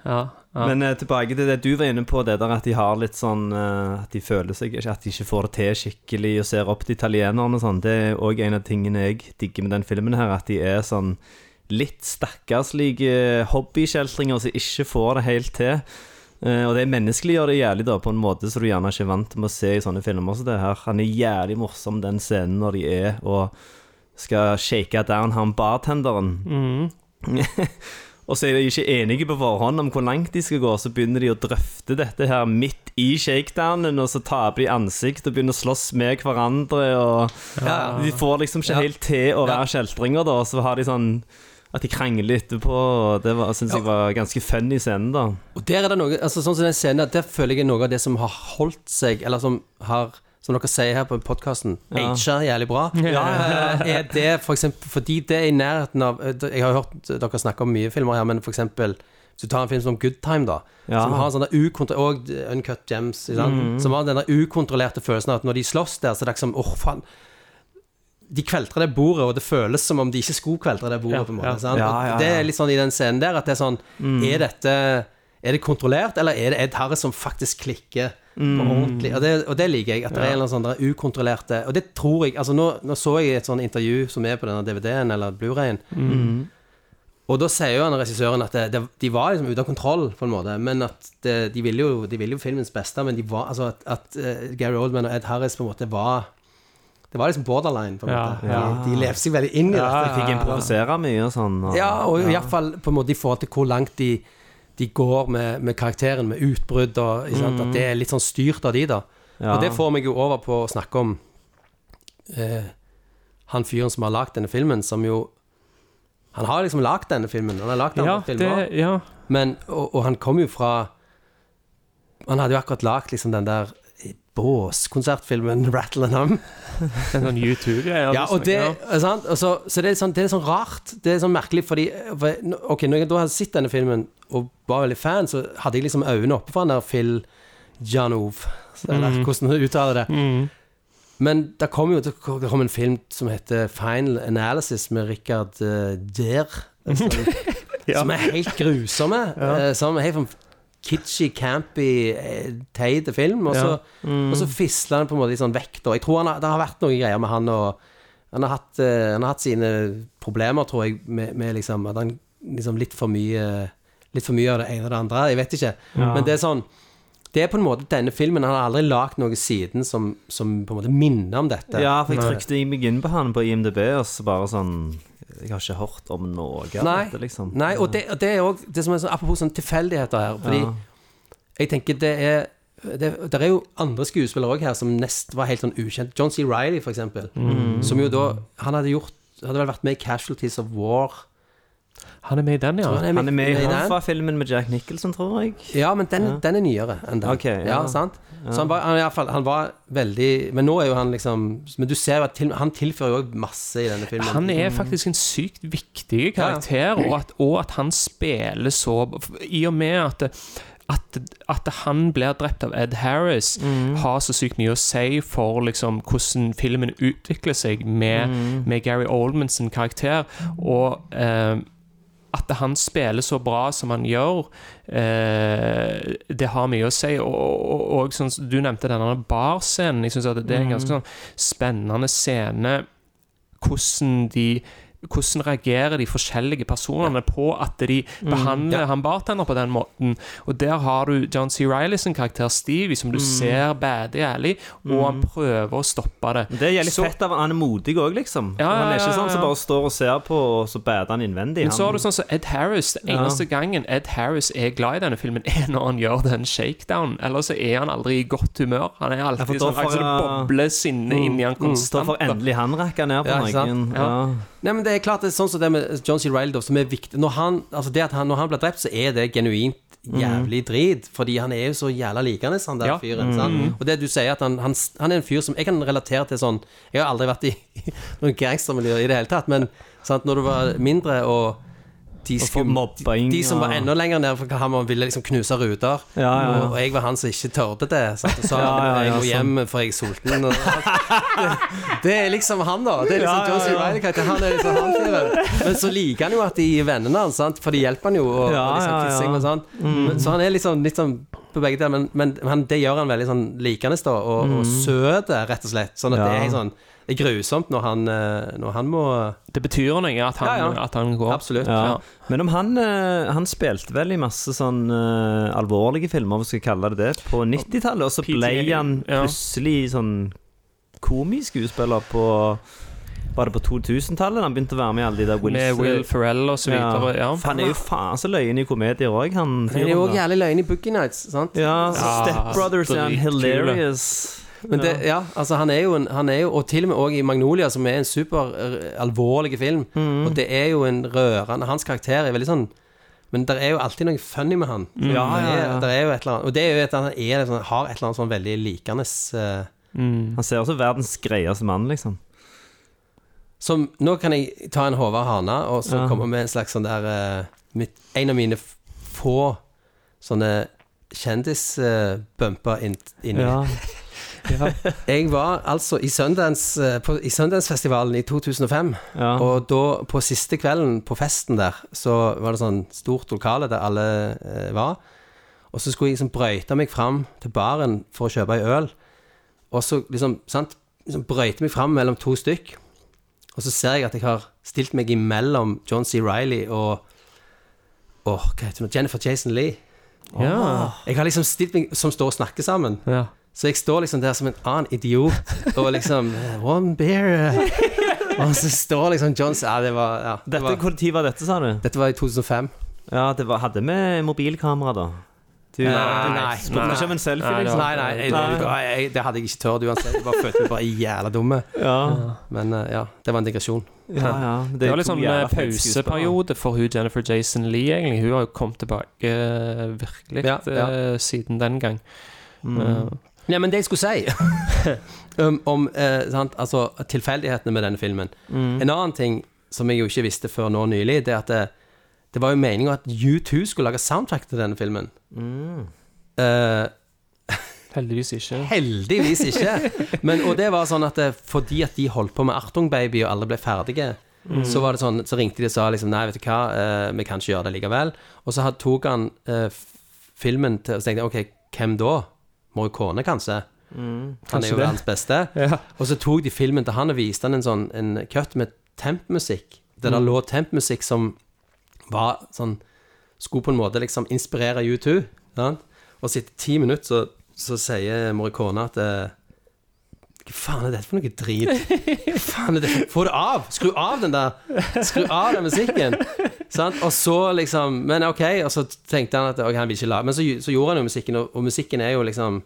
ja. Men eh, tilbake til det du var inne på, det der at de har litt sånn eh, At de føler seg ikke At de ikke får det til skikkelig og ser opp til italienerne og sånn. Det er òg en av tingene jeg digger med den filmen her, at de er sånn litt stakkarslige hobbykjeltringer som ikke får det helt til. Eh, og det menneskeliggjør det jævlig da på en måte som du gjerne ikke er vant med å se i sånne filmer som det her. Han er jævlig morsom, den scenen når de er og skal shake down han bartenderen. Og så er de ikke enige på forhånd om hvor langt de skal gå, så begynner de å drøfte dette her midt i shakedownen, og så taper de ansikt og begynner å slåss med hverandre, og de får liksom ikke Ja. helt til å være kjeltringer, da, og så har de sånn at de krangler etterpå, og det syns synes jeg var ganske funny i scenen, da. Og der er det noe altså Sånn som den scenen der, føler jeg noe av det som har holdt seg, eller som har Som dere sier her på podkasten, Ja. ager jævlig bra. Ja, Er det for eksempel Fordi det er i nærheten av eh, Jeg har hørt dere snakke om mye filmer her, men for eksempel hvis du tar en film som Good Time, da, Ja. som har sånne ukontrollerte Og Uncut Gems, sant? som har denne ukontrollerte følelsen av at når de slåss der, så er det liksom Åh, faen. De kveltrer det bordet, og det føles som om de ikke skulle kveltre det bordet. På en måte. Det er litt sånn i den scenen der at det er sånn Er dette Er det kontrollert, eller er det Ed Harris som faktisk klikker på ordentlig? Og det, og det liker jeg, at det er en eller annen sånn der ukontrollerte Og det tror jeg Altså, nå, nå så jeg et sånt intervju som er på denne DVD-en eller Blu-rayen. Og da sier jo han regissøren at det, det, de var liksom ute av kontroll, på en måte. Men at det, de ville jo, de ville jo filmens beste, men de var Altså at, at eh, Gary Oldman og Ed Harris på en måte var Det var liksom borderline, på en Ja, måte. ja. De, de levde seg veldig inn i Ja, dette. De fikk improvisere mye og sånn. Og, Ja, og i hvert fall på en måte i forhold til hvor langt de, de går med, med karakteren, med utbrudd og sant? At det er litt sånn styrt av de, da. Ja. Og det får meg jo over på å snakke om eh, han fyren som har lagd denne filmen, som jo Han har liksom lagd denne filmen. Han har lagd andre ja, filmer. det, ja. Men, og, og han kom jo fra Han hadde jo akkurat lagd liksom den der båskonsertfilmen Rattle and Hum. En sånn U2-greie. Ja, og det sant? Og så, så det, er sånn, det er sånn rart. Det er sånn merkelig, fordi for, Ok, når jeg da hadde sett denne filmen og var veldig fan, så hadde jeg liksom øynene oppe for han der Phil Janov, eller hvordan du uttaler det. Men det kom jo det kom en film som heter Final Analysis med Richard uh, Der. Som, som er helt grusomme. eh, som er helt kitschy, campy, eh, teit film. Og så, og så fisler han på en måte litt sånn vekk. Da. Jeg tror han har, det har vært noen greier med han og han har hatt, eh, han har hatt sine problemer, tror jeg, med, med liksom at han liksom litt for mye Litt for mye av det ene og det andre. Jeg vet ikke. Men det er sånn Det er på en måte denne filmen. Han har aldri lagd noe siden som, som på en måte minner om dette. Ja, for jeg trykte meg inn på han på IMDb, og så bare sånn Jeg har ikke hørt om noe av dette, liksom. nei og det, og det er òg det som er sånn, Apropos sånn tilfeldigheter her. Fordi Ja. jeg tenker det er det, det er jo andre skuespillere òg her som nest var helt sånn ukjent. John C. Reilly, for eksempel. Mm. Som jo da Han hadde gjort Hadde vel vært med i Casualties of War. Han er med i den, ja. Tror Han er med i den. Hoffa-filmen med Jack Nicholson, tror jeg. Ja, men den, den er nyere enn den. Ok, ja. ja. sant? Så han var, han, i hvert fall, han var veldig Men nå er jo han liksom Men du ser jo at til, han tilfører jo masse i denne filmen. Han er faktisk en sykt viktig karakter, og, at, og at han spiller så I og med at at, at han blir drept av Ed Harris, har så sykt mye å si for liksom, hvordan filmen utvikler seg med, med Gary Oldman sin karakter. Og eh, at han spiller så bra som han gjør, eh, det har mye å si. Og, og, og sånn, Du nevnte denne barscenen. Jeg synes at det er en ganske sånn spennende scene. Hvordan de hvordan reagerer de forskjellige personene på at de behandler han bartender på den måten? Og der har du John C. Reilly sin karakter Stevie, som du ser badig ærlig, og han prøver å stoppe det. Det er jævlig Så- fett av Han er modig òg, liksom. Ja, han er ikke sånn som ja. bare står og ser på, og så bader han innvendig. Men så har du sånn som Ed Harris. Den Ja. eneste gangen Ed Harris er glad i denne filmen, er når han gjør den shakedown. Ellers så er han aldri i godt humør. Han er alltid sånn akkurat som det bobler sinne inni han konstant. Da får endelig han rakka ned på Ja, noen. Ja. Nei, men det er klart det er sånn som det med John C. Reilly, som er viktig Når han, altså det at han, når han blir drept, så er det genuint jævlig drit. Fordi han er jo så jævla likende, han der Ja. fyren. Mm. Og det du sier, at han, han, han er en fyr som Jeg kan relatere til sånn Jeg har aldri vært i noen gangstermiljø i det hele tatt, men sant, når du var mindre og de, mobbing, de, de som var enda lenger nede for han ville liksom knuse ruter. Ja, ja, ja. Og, og jeg var han som ikke tørde det. Sant? Og sa Ja, jeg må sånn. hjem for jeg er sulten. Og, det, det er liksom han, da. Det er liksom Ja, ja. Reilly-karakter. Han er liksom han fyren. Men så liker han jo at de er vennene hans, for de hjelper han jo. Og, og liksom kissing og sånn. Mm. så han er liksom, litt sånn på begge deler, men, men han, det gjør han veldig sånn likende, da. Og, og søt, rett og slett. Sånn at det er sånn Det er grusomt når han, eh, når han må Det betyr noe at han, Ja, ja. At han går. Absolutt. Ja. Men om han eh, Han spilte vel i masse sånn uh, alvorlige filmer, om vi skal kalle det det, på 90-tallet, og så ble han ja. plutselig sånn komiskuespiller på Var det på 2000-tallet han begynte å være med i alle de der Will, Med Will Ferrell og så videre. Ja. For Han er jo faen så løyen i komedier òg, han Han er jo òg jævlig løyen i Boogie Nights, sant? Ja, Ja, Step Brothers er han hilarious. Men det, ja, altså han er jo en, han er jo, Og til og med også i Magnolia, som er en super eh, alvorlig film. Og det er jo en rørende Hans karakter er veldig sånn Men det er jo alltid noe funny med han. Ja, ja, Det er, ja. der er jo et eller annet Og det er jo at han er, sånn- har et eller annet sånn veldig likende eh, Han ser også verdens greieste mann, liksom. Som Nå kan jeg ta en Håvard Hana og så Ja. komme med en slags sånn der uh, mitt, En av mine få sånne kjendisbumper inn, inni. Ja. Jeg var altså i Sundance, eh, i Sundance-festivalen i 2005. Ja. Og da, på siste kvelden på festen der, så var det sånn stort lokale der alle eh, var. Og så skulle jeg liksom brøyte meg fram til baren for å kjøpe ei øl. Og så liksom, sant, liksom brøyte meg fram mellom to stykk. Og så ser jeg at jeg har stilt meg imellom John C. Reilly og det? Jennifer Jason Lee. Ja. Jeg har liksom stilt meg som står og snakker sammen. Ja. Så jeg står liksom der som en annen idiot og liksom One beer. Og så står liksom Johns Ja, det var ja, det Dette, var, tid var dette, sa du? Dette var i 2005. Ja, det var, hadde vi mobilkamera, da? Du, Nei, du nei, spurte nei. ikke om en selfie, Nei, det liksom? Nei, nei, jeg, nei. jeg, det hadde jeg ikke tørt uansett. Jeg bare følte meg bare jævla dumme. Ja, Men eh, ja, det var en digresjon. ja, ja. Det var liksom sånn jævla eh, pauseperiode for hun Jennifer Jason Lee, egentlig. Hun har jo kommet tilbake eh, virkelig Ja, ja. eh, siden den gang. Mm. Eh, Nei, men det jeg skulle si om, om eh, altså, tilfeldighetene med denne filmen Mm. En annen ting som jeg jo ikke visste før nå nylig, det er at det, det var jo meninga at U2 skulle lage soundtrack til denne filmen. Mm. Eh, heldigvis ikke. heldigvis ikke. Men, og det var sånn at det, fordi at de holdt på med Artung Baby og alle ble ferdige, så var det sånn, så ringte de og sa liksom Nei, vet du hva, eh, vi kan ikke gjøre det likevel. Og så tok han eh, filmen til Og så tenkte jeg OK, hvem da? Morricone, kanskje? han er jo det. verdens beste. Ja. Og så tok de filmen til han og viste han en sånn en cut med tempmusikk. Der det lå tempmusikk som var sånn Skulle på en måte liksom inspirere U2. Sant? Og så etter ti minutter så, så sier Morricone at eh, Hva faen er dette for noe drit? Hva faen er det? Få det av! Skru av den der Skru av den musikken! Sant? Og så liksom Men ok, og så tenkte han at okay, han vil ikke la Men så, så gjorde han jo musikken, og, og musikken er jo liksom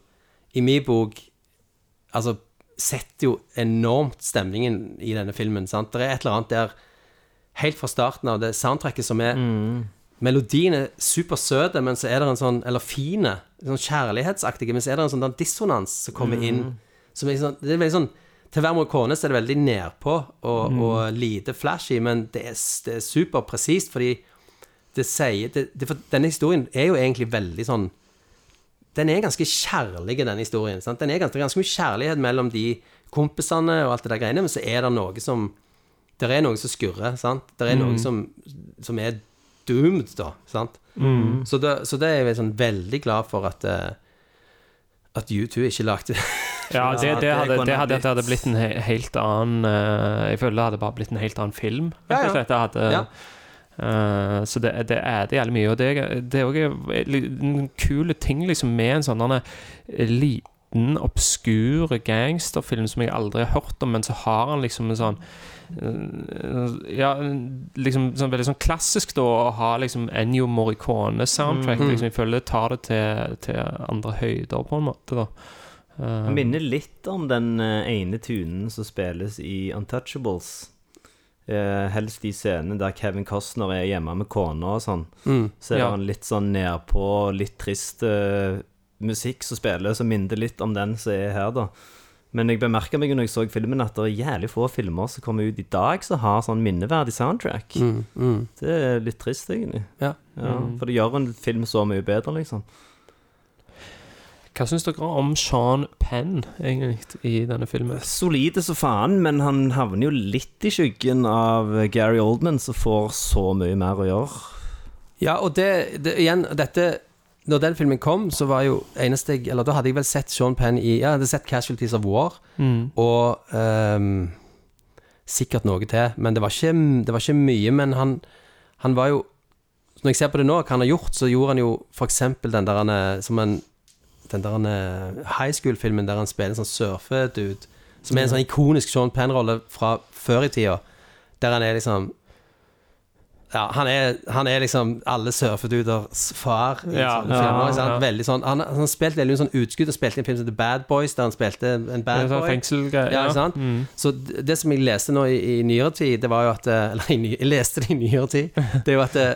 I min bok Altså setter jo enormt stemningen i denne filmen. Sant? Det er et eller annet der helt fra starten av det soundtracket som er Melodien er supersøt, men så er det en sånn Eller fine, sånn kjærlighetsaktig, men så er det en sånn dissonans som kommer inn. Som er sånn, det er veldig sånn Til hver Morricone så er det veldig nedpå og, og lite flashy, men det er, det er superpresist, fordi det sier det, det, for Denne historien er jo egentlig veldig sånn den er ganske kjærlig, denne historien. Sant? Den er ganske, ganske mye kjærlighet mellom de kompisene og alt det der greiene, men så er det noe som Det er noe som skurrer, sant? Det er noe som, som er doomed, da, sant? Så, det, så det er jeg sånn veldig glad for at eh, At U2 ikke lagde Ja, det, det, hadde, det, hadde, det hadde blitt en he helt annen uh, Jeg føler det hadde bare blitt en helt annen film. Ja, ja. hadde, Ja. Uh, så det, det er det jævlig mye. Og det, det er òg en kul ting liksom med en sånn liten, obskur gangsterfilm som jeg aldri har hørt om, men så har han liksom en sånn eh, Ja, liksom sånn veldig sånn klassisk, da, å ha liksom Ennio Morricone-soundtrack. Mm. Liksom, jeg føler det tar det til, til andre høyder, på en måte, da. uh, Det minner litt om den eh, ene tunen som spilles i Untouchables. Uh, helst de scenene der Kevin Costner er hjemme med kona og sånn. Mm. Så er Ja. han litt sånn nedpå, litt trist eh, musikk som spiller, som minner litt om den som er her, da. Men jeg bemerka meg når jeg så filmen, at det er jævlig få filmer som kommer ut i dag som har sånn minneverdig soundtrack. Mm, mm. Det er litt trist, egentlig. Ja. Ja, For det gjør en film så mye bedre, liksom. Hva syns dere om Sean Penn, egentlig, i denne filmen? Solide som faen, men han havner jo litt i skyggen av Gary Oldman, som får så mye mer å gjøre. Ja, og det, det igjen, dette Når den filmen kom, så var jo eneste jeg Eller da hadde jeg vel sett Sean Penn i Ja, jeg hadde sett Casualties of War, og um, sikkert noe til, men det var ikke, det var ikke mye. Men han, han var jo Når jeg ser på det nå, hva han har gjort, så gjorde han jo eksempel den der han som en den der han high school-filmen der han spiller en sånn surfedude, som er en sånn ikonisk Sean Penn-rolle fra før i tida, der han er liksom ja, han er, han er liksom alle surfeduders far Ja, ja, filmer. ja. Veldig sånn, han, han har spilt veldig mye sånn utskudd og spilte i en film som The Bad Boys, der han spilte en bad sånn boy. fengselgreier. Ja, ikke sant? Mm. Så det som jeg leste nå i, i nyere tid, det var jo at eh, Eller jeg, jeg leste det i nyere tid. Det er jo at eh,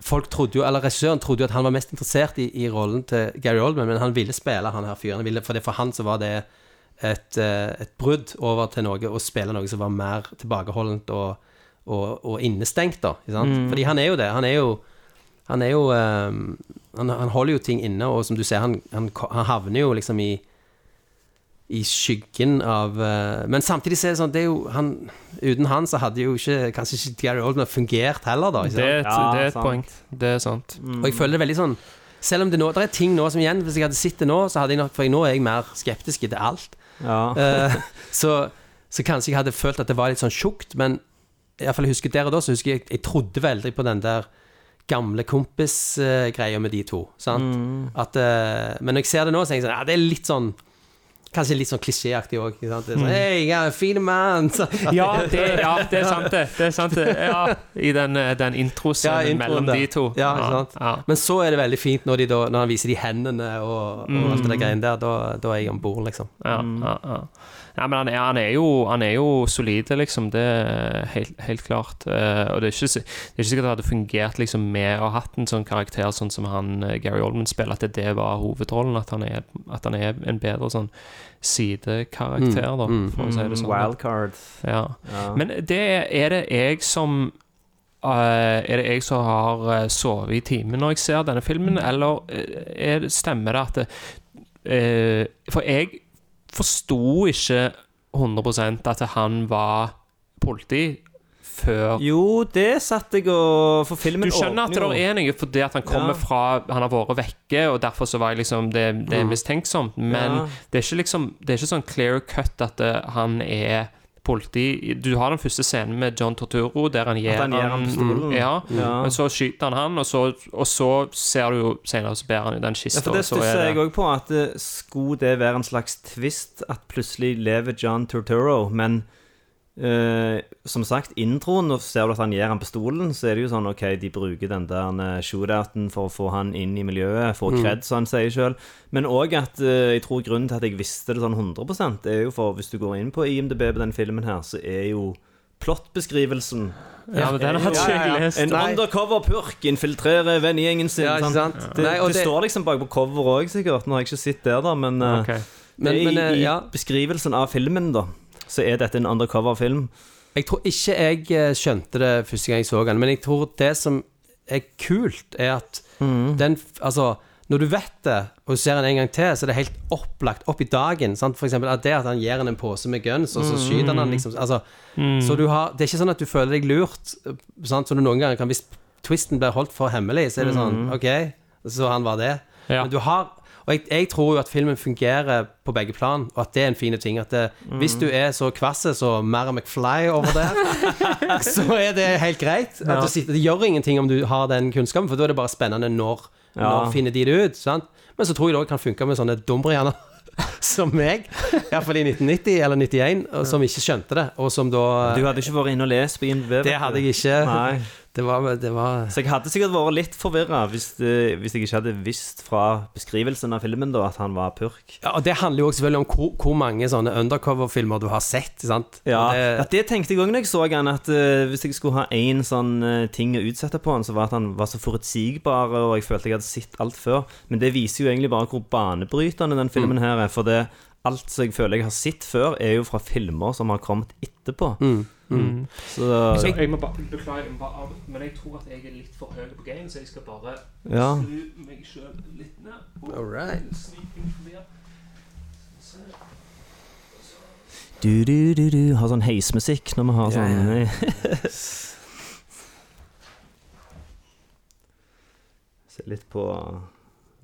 folk trodde jo, eller regissøren trodde jo at han var mest interessert i, i rollen til Gary Oldman, men han ville spille han her fyren. Ville- For, det, for han så var det et, eh, et brudd over til noe, å spille noe som var mer tilbakeholdent og, og, og innestengt, da. Ikke sant? Fordi han er jo det. Han er jo han er jo um, han, han holder jo ting inne, og som du ser, han, han, han havner jo liksom i i skyggen av uh, Men samtidig så er det sånn det er jo, han, Uten han så hadde jo ikke kanskje ikke Gary Oldman fungert heller, da. Ikke Det, Ja, det er et sant. poeng. Det er sant. Og jeg føler det veldig sånn Selv om det nå Det er ting nå som igjen Hvis jeg hadde sett det nå, så hadde jeg nok For nå er jeg mer skeptisk til alt. Ja. uh, så, så kanskje jeg hadde følt at det var litt sånn tjukt, men iallfall husker der og da, så husker jeg jeg trodde veldig på den der gamle kompis-greia med de to. Sant? At, eh, men når jeg ser det nå, så tenker jeg sånn Ja, det er litt sånn Kanskje litt sånn klisjéaktig òg. Sånn, Hei, jeg er en fin mann! Ja, det, ja, det er sant, det. det, er sant det. Ja, I den, eh, den introscenen Ja, mellom der. de to. Ja, ikke sant? Ja. Men så er det veldig fint når, de da, når han viser de hendene og, og alt det der greiene der. Da, da er jeg om bord, liksom. Ja, ja, ja. Ja men han er, han er jo, han er jo solid, liksom. Det er helt, helt klart. Eh, og det er, ikke, det er ikke sikkert det hadde fungert liksom, med å ha hatt en sånn karakter sånn som han eh, Gary Oldman spiller, at det, det var hovedrollen. At han, er, at han er en bedre sånn sidekarakter, da, for å si det sånn. Wildcard. Ja. Ja. Men det er det jeg som Uh, Er det jeg som har sovet i timen når jeg ser denne filmen, eller er stemmer det at det, uh, For jeg forsto ikke 100% at han var politi før Jo, det satt jeg og For filmen du skjønner at det jo- er noe fordi at han kommer Ja. fra Han har vært vekke, og derfor så var jeg liksom Det, det er mistenksomt, men Ja. det er ikke liksom Det er ikke sånn clear cut at eh, han er politi. Du har den første scenen med John Torturo der han gir han han. Ja, Ja. men så skyter han han, og så, og så ser du jo senere så bærer han jo den Ja, for det stusser er jeg òg på. At eh, Skulle det være en slags twist at plutselig lever John Turturro, men eh, som sagt, introen, nå ser du at han gir han pistolen, så er det jo sånn OK, de bruker den der eh, shootouten for å få han inn i miljøet, få kred, som han sier sjøl. Men òg at uh, jeg tror grunnen til at jeg visste det sånn 100% er jo for hvis du går inn på IMDb på denne filmen her, så er jo plottbeskrivelsen Ja, men den har ikke jeg lest. En undercover purk infiltrerer vennegjengen sin. Ja, ikke sant? sant? Det, Nei, det, det- står liksom bak på cover òg, sikkert. Nå har jeg ikke sett det, da, men, eh, Ok. Men, det er men i, eh, i ja, beskrivelsen av filmen, da, så er dette en undercover-film. jeg tror ikke jeg eh, skjønte det første gang jeg så den, men jeg tror det som er kult, er at den Altså, når du vet det, og du ser den en gang til, så er det helt opplagt opp i dagen. Sant? For eksempel at det at han gir henne en pose med guns, og så skyter han han liksom altså, Så du har Det er ikke sånn at du føler deg lurt, sant? som du noen ganger kan Hvis twisten blir holdt for hemmelig, så er det sånn OK, så han var det. Ja. Men du har Og jeg, jeg tror jo at filmen fungerer på begge plan, og at det er en fin ting. At det, hvis du er så kvass så Mara McFly over der, så er det helt greit. At du sitter, det gjør ingenting om du har den kunnskapen, for da er det bare spennende når, når finner de det ut. Sant? Men så tror jeg det også kan funke med sånne dumbrianer som meg, iallfall i 1990 eller 91, som ikke skjønte det, og som da Du hadde ikke vært inne og lest på IMDb? Det hadde jeg ikke. Nei. Det var, det var Så jeg hadde sikkert vært litt forvirra hvis, hvis jeg ikke hadde visst fra beskrivelsen av filmen da at han var purk. ja, Og det handler jo også selvfølgelig om hvor, hvor mange sånne undercover-filmer du har sett. Sant? Ja, Og det, det, det tenkte jeg òg når jeg så han, at uh, hvis jeg skulle ha én sånn uh, ting å utsette på han, så var at han var så forutsigbar, og jeg følte jeg hadde sett alt før. Men det viser jo egentlig bare hvor banebrytende den filmen her er. For det, alt som jeg føler jeg har sett før, er jo fra filmer som har kommet etterpå. Så Så jeg må bare Beklager, jeg må bare av- men jeg tror at jeg er litt for høy på game, så jeg skal bare Ja. snu meg sjøl litt ned. All right. Du, du, du, du har sånn heismusikk når vi har sånn Se litt på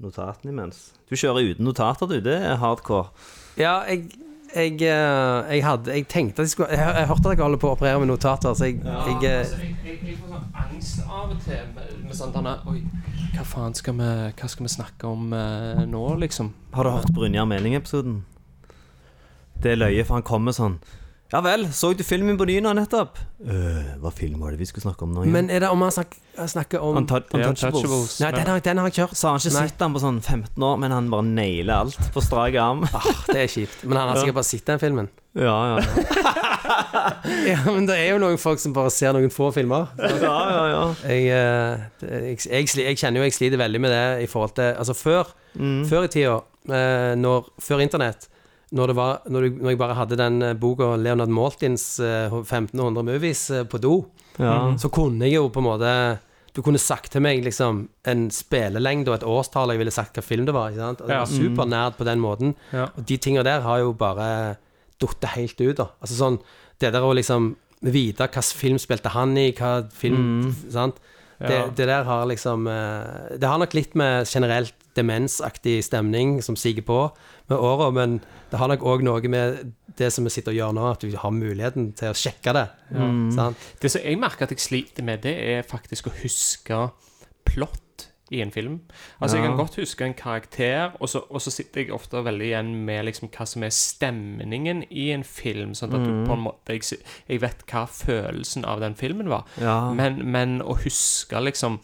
notatene imens. Du kjører uten notater, du. Det er hardcore. ja, jeg jeg, eh, jeg hadde Jeg tenkte at jeg skulle Jeg, jeg hørte at dere holder på å operere med notater, så jeg, jeg, eh, altså, jeg, jeg, jeg får sånn angst av og til med, med sånn denne Oi, hva faen skal vi Hva skal vi snakke om eh, nå, liksom? Har du hørt Brynjar Meling-episoden? Det er løye, for han kommer sånn Ja vel, så du filmen på Dyna nettopp? Øh, hva film var det vi skulle snakke om nå igjen? Men er det om han snak, snakker om Untou- Untouchables. Untouchables. Nei, den har, den har jeg kjørt. Så har han ikke Nei. sett den på sånn 15 år, men han bare nailer alt på strak arm. Ah, det er kjipt. Men han har sikkert bare sett den filmen. Ja, ja, ja. Ja, Men det er jo noen folk som bare ser noen få filmer. ja, ja, ja. Jeg, eh, jeg, jeg, jeg kjenner jo jeg sliter veldig med det i forhold til Altså før, før i tida, eh, når, før internett, når, det var, når, du, når jeg bare hadde den eh, boka Leonard Maltins eh, 1500 movies eh, på do, ja. så kunne jeg jo på en måte Du kunne sagt til meg liksom en spillelengde og et årstall jeg ville sagt hva film det var. Ikke sant? Og jeg Ja. var supernerd på den måten. Ja. Og de tinga der har jo bare datt helt ut, da. Altså sånn Det der å liksom vite hvilken film spilte han i, hva film Sant? Det, Ja. det der har liksom eh, Det har nok litt med generelt demensaktig stemning som siger på med åra, men det har nok òg noe med det som vi sitter og gjør nå, at vi har muligheten til å sjekke det. Sant? Det som jeg merker at jeg sliter med, det er faktisk å huske plott i en film. Altså, jeg kan godt huske en karakter, og så, og så sitter jeg ofte veldig igjen med liksom hva som er stemningen i en film, sånn at du på en måte jeg, jeg vet hva følelsen av den filmen var. Ja. Men, men å huske liksom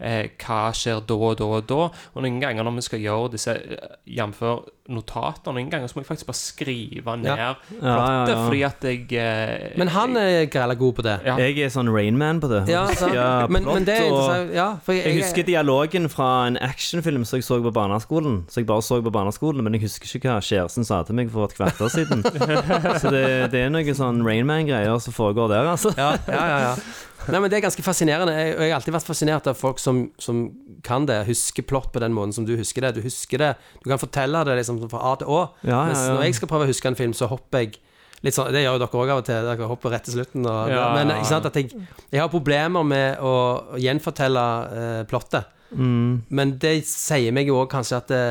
eh, hva skjer da og da og da. Og noen ganger når vi skal gjøre disse eh, jf. notater, noen ganger så må jeg faktisk bare skrive ned Ja. plottet, ja, ja. fordi at jeg eh, Men han er grella god på det. Ja. Jeg er sånn Rainman på det. Ja? Ja, men, plott men det er og- interessant. Ja, for jeg, Jeg husker dialogen fra en actionfilm som jeg så på barneskolen. Så jeg bare så på barneskolen, men jeg husker ikke hva kjæresten sa til meg for et kvarter siden. Så det, det er noe sånn Rainman-greier som foregår der, altså. ja, ja, ja, ja. Nei, men Det er ganske fascinerende. Jeg, jeg har alltid vært fascinert av folk som, som kan det. Husker plott på den måten som du husker det. Du husker det, du kan fortelle det liksom fra A til Å. Ja, ja, Mens ja. når jeg skal prøve å huske en film, så hopper jeg litt sånn Det gjør jo dere òg av og til. Dere hopper rett til slutten. Og, Ja, men ikke sant, at jeg, jeg har problemer med å, gjenfortelle eh, plottet. Mm. Men det sier meg jo òg kanskje at det,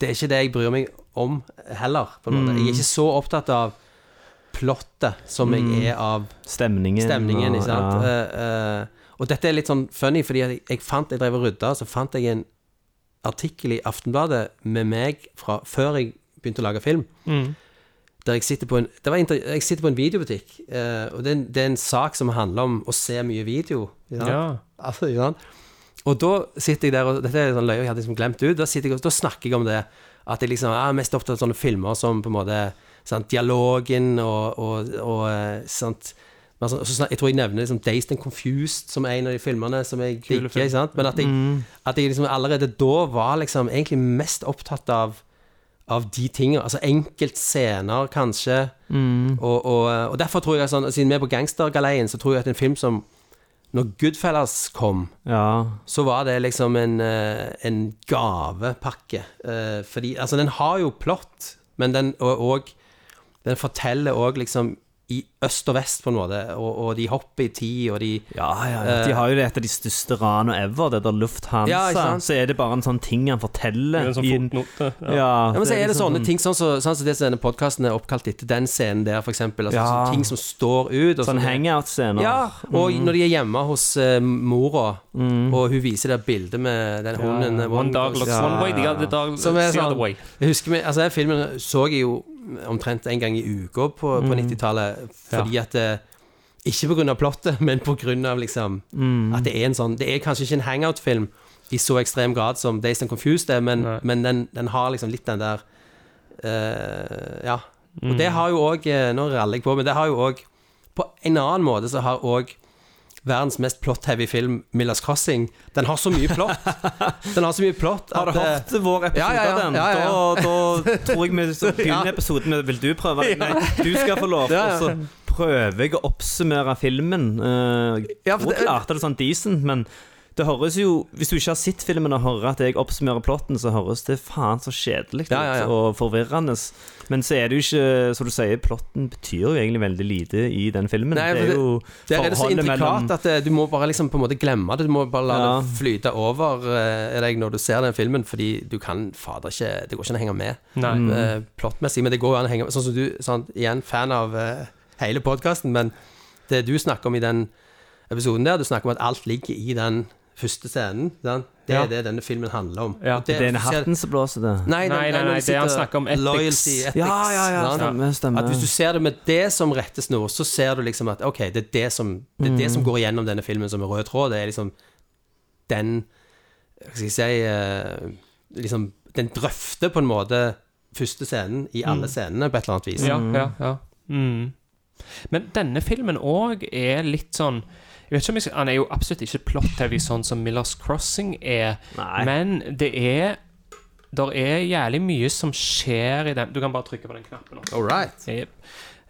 det er ikke det jeg bryr meg om heller. På en måte. Mm. Jeg er ikke så opptatt av plottet som jeg er av Stemningen. stemningen, og- ikke sant. Ja. uh, uh, og dette er litt sånn funny, fordi jeg, jeg fant Jeg drev og rydda, så fant jeg en artikkel i Aftenbladet med meg fra før jeg begynte å lage film. Der jeg sitter på en det var inter, Jeg sitter på en videobutikk, uh, og det er, en, det er en sak som handler om å se mye video. Ikke? Ja. Altså, ikke sant? Og da sitter jeg der, og dette er sånn løye jeg hadde liksom glemt ut, da, sitter jeg, og- da snakker jeg om det. At jeg liksom er mest opptatt av sånne filmer som på en måte sant, Dialogen og, og, og eh, sant altså, Jeg tror jeg nevner liksom Dazed and Confused som en av de filmene som jeg digger. Film. Men at jeg, at jeg liksom allerede da var liksom egentlig mest opptatt av av de tingene. Altså enkeltscener, kanskje. Og, og, og derfor tror jeg sånn Siden vi er på gangstergaleien, så tror jeg at en film som Når Goodfellas kom, Ja. så var det liksom en, eh, en gavepakke. Eh, fordi Altså, den har jo plott, men den og, og Den forteller òg liksom i øst og vest, på en måte, og, og de hopper i tid, og de Ja, ja, ja. De har jo det et av de største ranene ever, det der Lufthansa. Ja, ikke sant? så er det bare en sånn ting han forteller. En sånn fotnote. Ja, Ja, men så er det liksom sånne ting, sånn som sånn, så det som denne podkasten er oppkalt etter den scenen der, for eksempel. Altså, Ja. sånne ting som står ut. Og Sånn hangout-scener. Ja, og når de er hjemme hos uh, mora, og hun viser det bildet med den hunden eh, One dog looks one way, the other dog Som er the other sånn way. Jeg husker altså Den filmen så jeg jo omtrent en gang i uka på, på 90-tallet, fordi at det, Ikke pga. plottet, men pga. Liksom, at det er en sånn Det er kanskje ikke en hangout-film i så ekstrem grad som Days and Confused er, men, men den, den har liksom litt den der uh, Ja. Og det har jo òg Nå raller jeg på, men det har jo òg På en annen måte så har òg verdens mest plot-heavy film, 'Millas Crossing, den har så mye plott. Den har så mye plott Har du at, eh, hørt vår episode Ja, ja, ja. av den? Da, da tror jeg vi så begynner episoden med Vil du prøve? Nei, du skal få lov. Ja, Også Og så prøver jeg å oppsummere filmen. Uh, Ja, for det- klarte det sånn decent, men det høres jo Hvis du ikke har sett filmen og hører at jeg oppsummerer plotten, så høres det faen så kjedelig ut Ja, ja, ja. og forvirrende. Men så er det jo ikke Som du sier, plotten betyr jo egentlig veldig lite i den filmen. Nei, det er det- jo Der er det så intrikat mellom- at eh, du må bare liksom på en måte glemme det. Du må bare la Ja. det flyte over eh, deg når du ser den filmen, fordi du kan fader ikke Det går ikke an å henge med Nei. eh, plottmessig, men det går jo an å henge med. Sånn som du, sånn, igjen, fan av eh, hele podkasten, men det du snakker om i den episoden der, du snakker om at alt ligger i den første scenen. Sant? Det Ja. er det denne filmen handler om. Ja. Det, Det er den hatten som blåser det. Nei, Nei, nei, nei, det han snakker om ethics. Loyalty, ethics. Ja, ja, ja. Stemmer. stemmer. At hvis du ser det med det som rettesnor, så ser du liksom at ok, det er det som, det, er det Mm. som går igjennom denne filmen som en rød tråd. Det er liksom den Hva skal jeg si eh, Liksom Den drøfter på en måte første scenen i alle scenene på et eller annet vis. Ja, ja, ja. Mm. Men denne filmen òg er litt sånn jeg vet ikke om jeg skal, Han er jo absolutt ikke plot-heavy sånn som Millers Crossing er, Nei. men det er Der er jævlig mye som skjer i den Du kan bare trykke på den knappen. også. All right. Yep.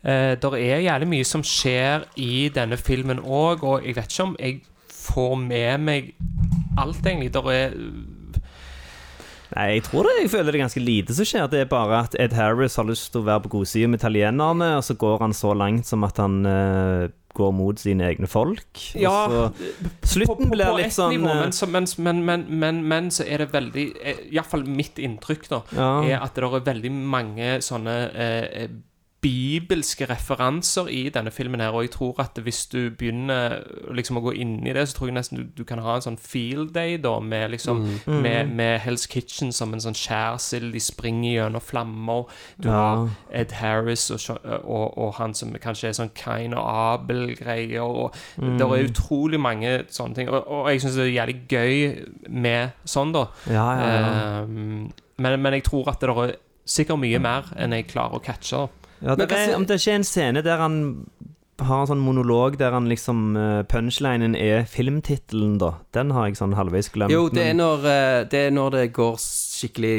Uh, der er jævlig mye som skjer i denne filmen òg, og jeg vet ikke om jeg får med meg alt, egentlig. Der er Nei, jeg tror det, jeg føler det er ganske lite som skjer. Det er bare at Ed Harris har lyst til å være på godsida med italienerne, og så går han så langt som at han eh, går mot sine egne folk. Ja, slutten blir litt sånn nivå, eh, men, så, men, men, men, men, men så er det veldig Iallfall mitt inntrykk, da, Ja. er at det er veldig mange sånne eh, bibelske referanser i denne filmen her, og jeg tror at hvis du begynner liksom å gå inn i det, så tror jeg nesten du, du kan ha en sånn field day, da, med liksom Mm. med, med Hell's Kitchen som en sånn skjærsild, de springer gjennom flammer, du Ja. har Ed Harris og, og, og han som kanskje er sånn Kain og Abel-greier, og Mm. det er utrolig mange sånne ting, og, og jeg syns det er jævlig gøy med sånn, da. Ja, ja. Ehm, men, men jeg tror at det er sikkert mye mer enn jeg klarer å catche. da. Ja det er, om det ikke er en scene der han har en sånn monolog der han liksom eh, Punchlinen er filmtittelen, da. Den har jeg sånn halvveis glemt. Jo, det er når eh, det, er når det går skikkelig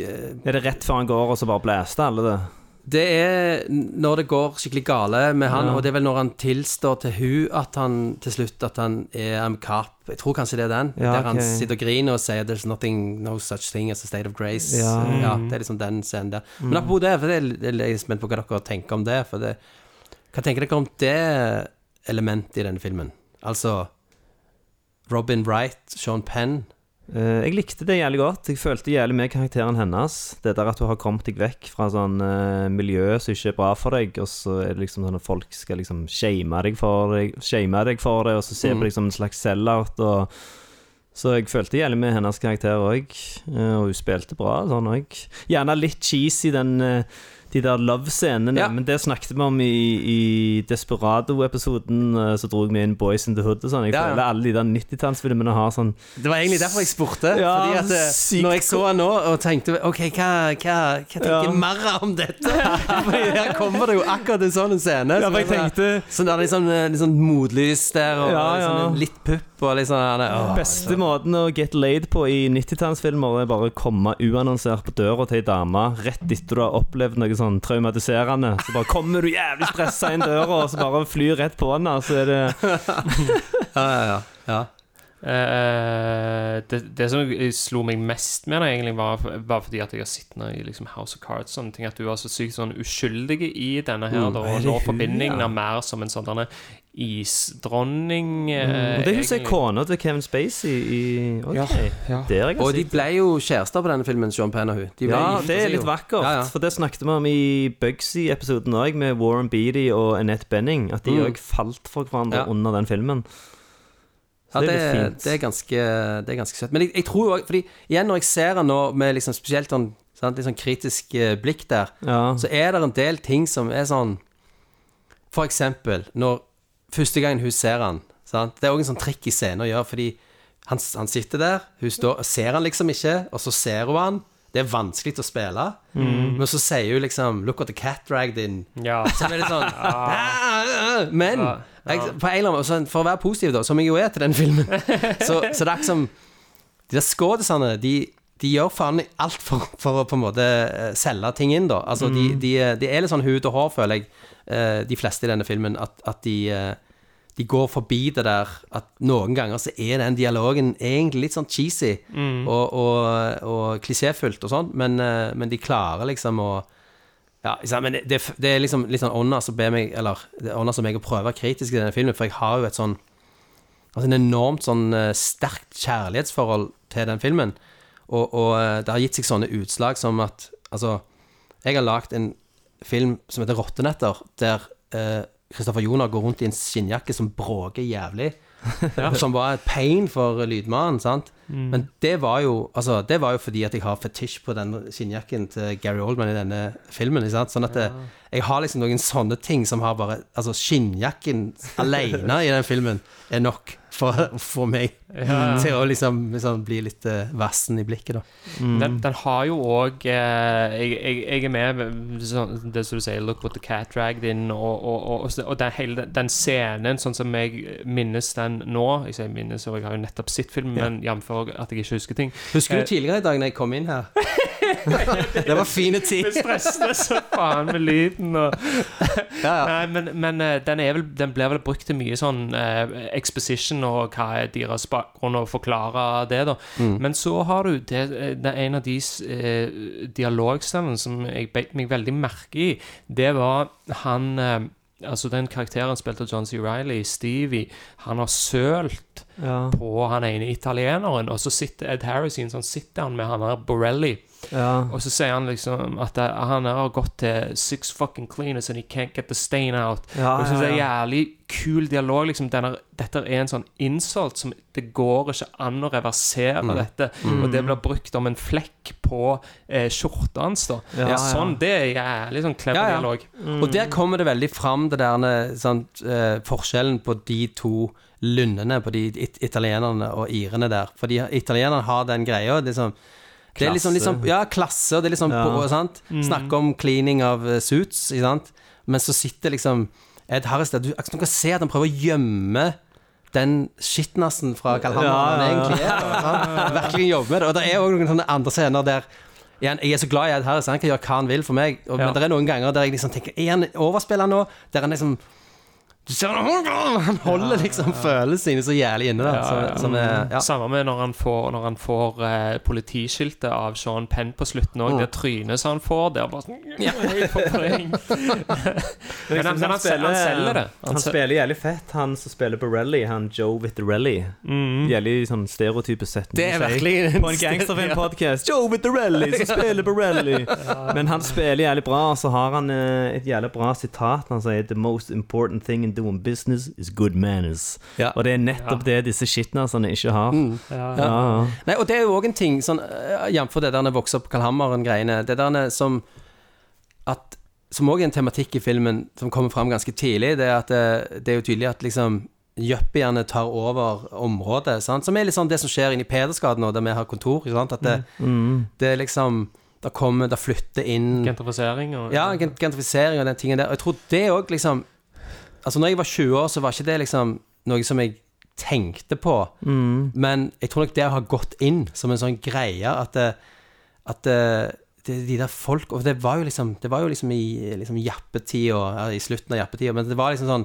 eh, er det rett før han går, og så bare blæster alle det? Det er når det går skikkelig gale med han, Ja. og det er vel når han tilstår til hun at han til slutt at han er en cop. Jeg tror kanskje det er den. Ja, der han okay. sitter og griner og sier 'There's nothing, no such thing as a state of grace'. Ja. Mm. Ja, det er liksom den scenen der. Men apropos det, for det er det er spent på hva dere tenker om det. For det Hva tenker dere om det elementet i denne filmen? Altså Robin Wright, Sean Penn. Eh, jeg likte det jævlig godt. Jeg følte jævlig med karakteren hennes. Det der at hun har kommet deg vekk fra sånn uh, miljø som ikke er bra for deg, og så er det liksom sånn at folk skal liksom shame deg for deg, shame deg for det, og så se Mm. på deg som en slags sellout. Og så jeg følte jævlig med hennes karakter òg, og hun spilte bra sånn òg. Gjerne litt cheesy, den eh, de der love-scenene, Ja. men det snakket vi om i, i Desperado-episoden. eh, Så dro jeg med inn Boys in the Hood og sånn. Jeg Ja, ja. føler alle de der 90-tallsfilmene har sånn Det var egentlig derfor jeg spurte. Ja, fordi at eh, sykt Når jeg så han nå og tenkte OK, hva, hva, hva tenker Ja. mer om dette? Fordi her kommer det jo akkurat en sånn scene. Ja, for jeg tenkte Sånn der liksom, sånn motlys der, og sånn, litt pupp og er- åh, Beste måten å get laid på i 90-tallsfilmer er bare å komme uannonsert på døra til ei dame rett etter du har opplevd noe sånn traumatiserende. Så bare kommer du jævlig stressa inn døra, og så bare flyr rett på den, så er det Ja, ja, ja. Eh, det, det som slo meg mest med det, egentlig var, var fordi at jeg har sett nå i liksom House of Cards sånne ting, at du var så sykt sånn uskyldig i denne her, Mm. da, Er og nå forbindingen ja? er mer som en sånn denne isdronning eh, Mm, Det hun jeg er kona til Kevin Spacey i Ok, Ja, ja. er jeg Og de ble jo kjærester på denne filmen, Sean Penn og hun. De Ja, det er litt vakkert. Ja, ja. For det snakket vi om i Bugsy-episoden òg, med Warren Beatty og Annette Benning. At de Mm. òg falt for hverandre Ja. under den filmen. Ja, det det, er det, er ganske, det er ganske søtt. Men jeg, jeg tror jo også Fordi igjen, når jeg ser han nå med liksom spesielt sånn, sånn sånn kritisk eh, blikk der, Ja. så er det en del ting som er sånn For eksempel når første gangen hun ser han sant? Det er òg en sånn trikk i scenen å gjøre, fordi han, han sitter der, hun står, ser han liksom ikke, og så ser hun han. Det er vanskelig å spille, Mm. men så sier hun liksom 'Look at the cat dragged in'. Ja. Så er det sånn Men Ja, jeg, på en eller annen måte, for å være positiv, da, som jeg jo er til den filmen, så, så det er ikke som De der skådisene, de, de gjør faen alt for, for å på en måte eh, selge ting inn, da. Altså, de, de, de er litt sånn hud og hår, føler jeg, eh, de fleste i denne filmen, at, at de eh, de går forbi det der at noen ganger så er den dialogen egentlig litt sånn cheesy og, og, og klisjéfullt og sånn, men, eh, men de klarer liksom å ja, men det, det, er liksom litt sånn ånda som ber meg Eller det er ånda som jeg prøver kritisk i denne filmen, for jeg har jo et sånn Altså en enormt sånn eh, sterkt kjærlighetsforhold til den filmen. Og, og eh, det har gitt seg sånne utslag som at Altså, jeg har lagd en film som heter 'Rottenetter', der eh, Kristoffer Joner går rundt i en skinnjakke som bråker jævlig. Som var et pain for lydmannen, sant. Men det var jo Altså, det var jo fordi at jeg har fetisj på den skinnjakken til Gary Oldman i denne filmen. Sant? Sånn at det, jeg har liksom noen sånne ting som har bare Altså, skinnjakken alene i den filmen er nok for for få meg til å liksom, liksom bli litt uh, vassen i blikket, da. Den, den har jo òg eh, jeg, jeg, jeg er med sånn, det som du sier, 'Look what the cat dragged in', og, og, og, og, og den, hele den- scenen, sånn som jeg minnes den nå Jeg sier minnes, og jeg har jo nettopp sett filmen, men jf. at jeg ikke husker ting. Husker Eh, du tidligere i dag når jeg kom inn her? det var fine ting. Vi stresset så faen med lyden og Ja, ja. Nei, men, men eh, den, er vel, den blir vel brukt til mye sånn eh, exposition og hva er deres bakgrunn, og forklare det, da. Mm. Men så har du det, det er en av de eh, dialogstemmene som jeg beit meg veldig merke i. Det var han eh, Altså den karakteren spilte John C. Reilly, Stevie, han har sølt Ja. på han ene italieneren, og så sitter Ed Harris i en sånn sitter han med han der Borelli. Ja. Og så sier han liksom at eh, han har gått til six fucking cleaners and he can't get the stain out. Ja, og jeg synes ja, det er jævlig kul dialog. Liksom, denne, dette er en sånn insult som Det går ikke an å reversere Mm. dette. Og det blir brukt om en flekk på eh, skjorta hans. da Ja, ja. Sånn, Det er jævlig sånn clever Ja, ja. dialog. Og der kommer det veldig fram det der sånn, eh, forskjellen på de to lundene, på de it italienerne og irene der. Fordi italienerne har den greia. Det er sånn det er liksom, liksom, ja, klasse, og det er liksom Ja. på, sant? Snakke om cleaning av eh, suits, ikke sant? Men så sitter liksom Ed Harris der. Du, du kan se at han prøver å gjemme den skitnassen fra hva han, Ja, han ja, egentlig er. Virkelig jobber med det. Og det er òg noen sånne andre scener der jeg er så glad i Ed Harris, han kan gjøre hva han vil for meg. Og, Ja. Men det er noen ganger der jeg liksom tenker Er han overspiller nå? Der han liksom du ser han, han holder liksom følelsene sine så jævlig inne. Da, Ja, ja. Som, som er, ja. Samme med når han får, når han får eh, politiskiltet av Sean Penn på slutten òg. Mm. Det trynet som han får der, bare sånn Høy forvreng. Men han, spiller han, sel- han selger det. Han, han spiller jævlig fett, han som spiller rally, han Joe Vittorelli. Jævlig sånn stereotype setning. Det er virkelig På en gangsterfilm-podkast. Joe Vitterelli som spiller på rally! Men han spiller jævlig bra, og så har han eh, et jævlig bra sitat. Han sier 'The most important thing in doing business is good manners'. Ja. Og det er nettopp det disse skitnasene ikke har. ja. Ja, ja. Nei, og det er jo òg en ting, sånn, uh, jf. det der vokse opp på Kalhammeren-greiene Det der som at Som òg er en tematikk i filmen som kommer fram ganske tidlig, det er at det, det er jo tydelig at liksom Yuppiene tar over området, sant? som er litt sånn det som skjer inne i Pedersgata nå, der vi har kontor. Sant? At det, det er liksom Det kommer Det flytter inn Gentrifisering og Ja, gentrifisering og den tingen der. Og jeg tror det òg liksom Altså, når jeg var 20 år, så var ikke det liksom noe som jeg tenkte på. Men jeg tror nok det har gått inn som en sånn greie at det, at det, det, de der folk Og det var jo liksom Det var jo liksom i liksom jappetida, i slutten av jappetida, men det var liksom sånn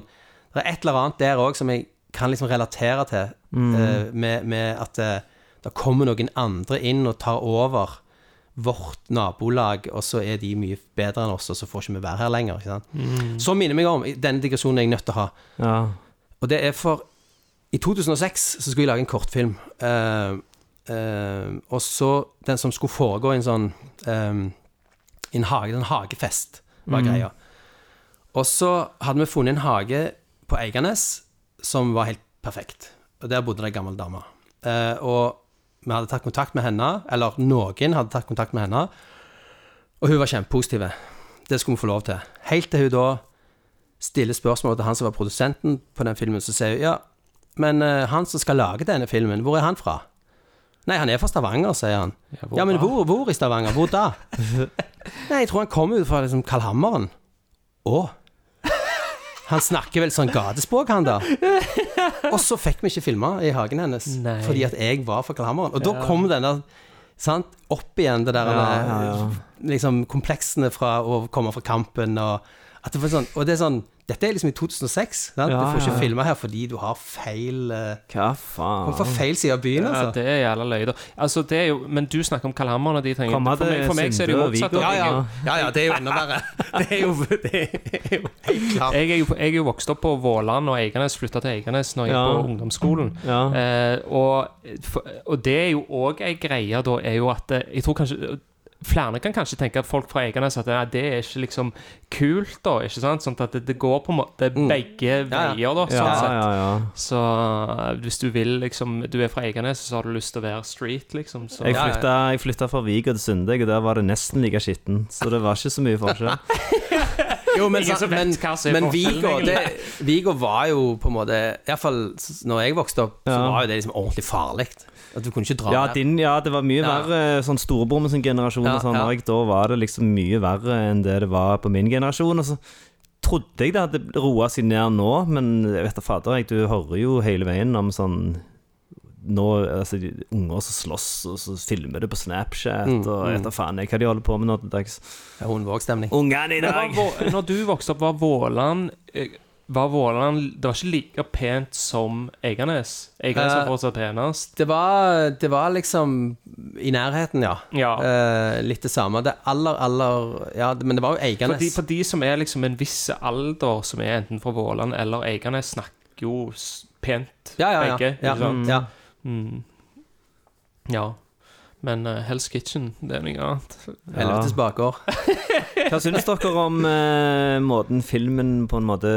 Det er et eller annet der òg som jeg kan liksom relatere til, Mm. uh, med, med at det, det kommer noen andre inn og tar over vårt nabolag, og så er de mye bedre enn oss, og så får ikke vi være her lenger. Ikke sant? Mm. Så minner meg om denne digresjonen jeg er nødt til å ha. Ja. Og det er for I 2006 så skulle jeg lage en kortfilm. Uh, uh, og så Den som skulle foregå i en sånn eh, En hage, en hagefest, var Mm. greia. Og så hadde vi funnet en hage på Eiganes som var helt perfekt. Og der bodde det ei gammel dame. Uh, og vi hadde tatt kontakt med henne, eller noen hadde tatt kontakt med henne, og hun var kjempepositiv. Det skulle vi få lov til. Helt til hun da stiller spørsmål til han som var produsenten på den filmen, så sier hun ja, men uh, han som skal lage denne filmen, hvor er han fra? Nei, han er fra Stavanger, sier han. Ja, hvor men hvor, hvor i Stavanger? Hvor da? Nei, jeg tror han kommer ut fra liksom Kalhammeren. Å? Han snakker vel sånn gatespråk, han da. Og så fikk vi ikke filma i hagen hennes Nei. fordi at jeg var fra Kalhammeren. Og da kom den der sant, opp igjen, det der Ja, ja, ja. liksom kompleksene fra å komme fra kampen og det var sånn, Og det er sånn Dette er liksom i 2006. Sant? Ja, du får ikke ja, ja. filma her fordi du har feil uh, Hva faen? Kom fra feil side av byen, Ja, altså. det er jævla løye. da. Altså, det er jo, men du snakker om Kalhammeren og de tingene. Kommer For meg, for meg så er det jo Sindre og motsatt. Viggo? ja, ja. Ja, ja, det er jo enda verre. Det er jo, det er jo helt klart. jeg, er jo, jeg er jo vokst opp på Våland og Eiganes, flytta til Eiganes når jeg Ja. gikk på ungdomsskolen. Ja. Eh, og, for- og det er jo òg ei greie, da, er jo at eh, Jeg tror kanskje Flere kan kanskje tenke at folk fra Egernes at ja, det er ikke liksom kult, da. ikke sant? Sånn at det, det går på en måte begge Mm. Ja, ja. veier, da. Ja, Sånn sett. ja, ja. Så eh, hvis du vil liksom Du er fra Egernes, så har du lyst til å være street, liksom. Så. Jeg flytta, jeg flytta fra Viga til Sunde, og der var det nesten like skitten. Så det var ikke så mye forskjell. Jo, men, Ingen som vet men, hva som er men forskjellen, Vigo, det, Vigo var jo på en måte Iallfall når jeg vokste opp, så var jo det liksom ordentlig farlig. At du kunne ikke dra Ja, der. din, ja det var mye Ja. verre sånn storebror med sin generasjon. Ja, og sånn, ja. og jeg, Da var det liksom mye verre enn det det var på min generasjon. Og så trodde jeg det hadde roa seg ned nå, men jeg vet da fader, jeg, du hører jo hele veien om sånn nå, altså, de- unger som slåss, og så filmer det på Snapchat, Mm, og jeg vet da faen jeg hva de holder på med nå til dags. Ja, Hundevåg-stemning. Ungene i dag! var, når du vokste opp, var Våland eh, Var Våland Det var ikke like pent som Eiganes? Eiganes var Eh, fortsatt penest. Det var, det var liksom i nærheten, ja. Ja. Uh, litt det samme. Det aller, aller Ja, men det var jo For Eiganes. de, for de som er liksom en viss alder, som er enten fra Våland eller Eiganes, snakker jo pent, Ja, ja, ja. begge. ja, ikke sant? ja. Mm. Ja. Men eh, Hell's Kitchen, det er noe annet. Helvetes bakgård. Hva synes dere om eh, måten filmen på en måte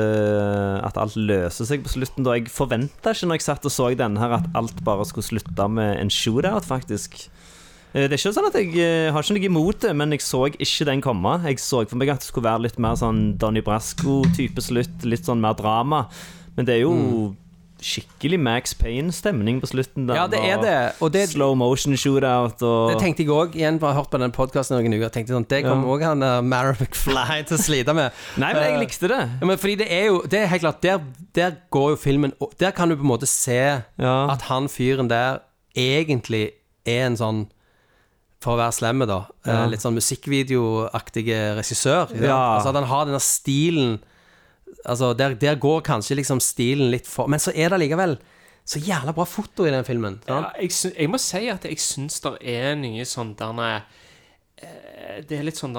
At alt løser seg på slutten? da Jeg forventa ikke når jeg satt og så den her, at alt bare skulle slutte med en shootout, faktisk. Eh, Det er ikke sånn at jeg eh, har ikke noe imot det, men jeg så ikke den komme. Jeg så for meg at det skulle være litt mer sånn Donny Brasco-type slutt, litt sånn mer drama. Men det er jo skikkelig Max Payne-stemning på slutten. der, Ja, det er det. Og det, Slow motion shootout og det tenkte jeg òg, igjen bare hørt på den podkasten noen uker. Tenkte sånn, Det kommer òg han uh, Mara McFly til å slite med. Nei, men jeg Eh, likte det. Ja, men fordi det er jo Det er helt klart Der, der går jo filmen Der kan du på en måte se Ja. at han fyren der egentlig er en sånn For å være slemme, da. eh, Ja. litt sånn musikkvideoaktig regissør. Ja. Altså at han har denne stilen Altså der, der går kanskje liksom stilen litt for Men så er det likevel så jævla bra foto i den filmen. Ja, jeg, jeg må si at jeg syns det er nye sånn eh, Det er litt sånn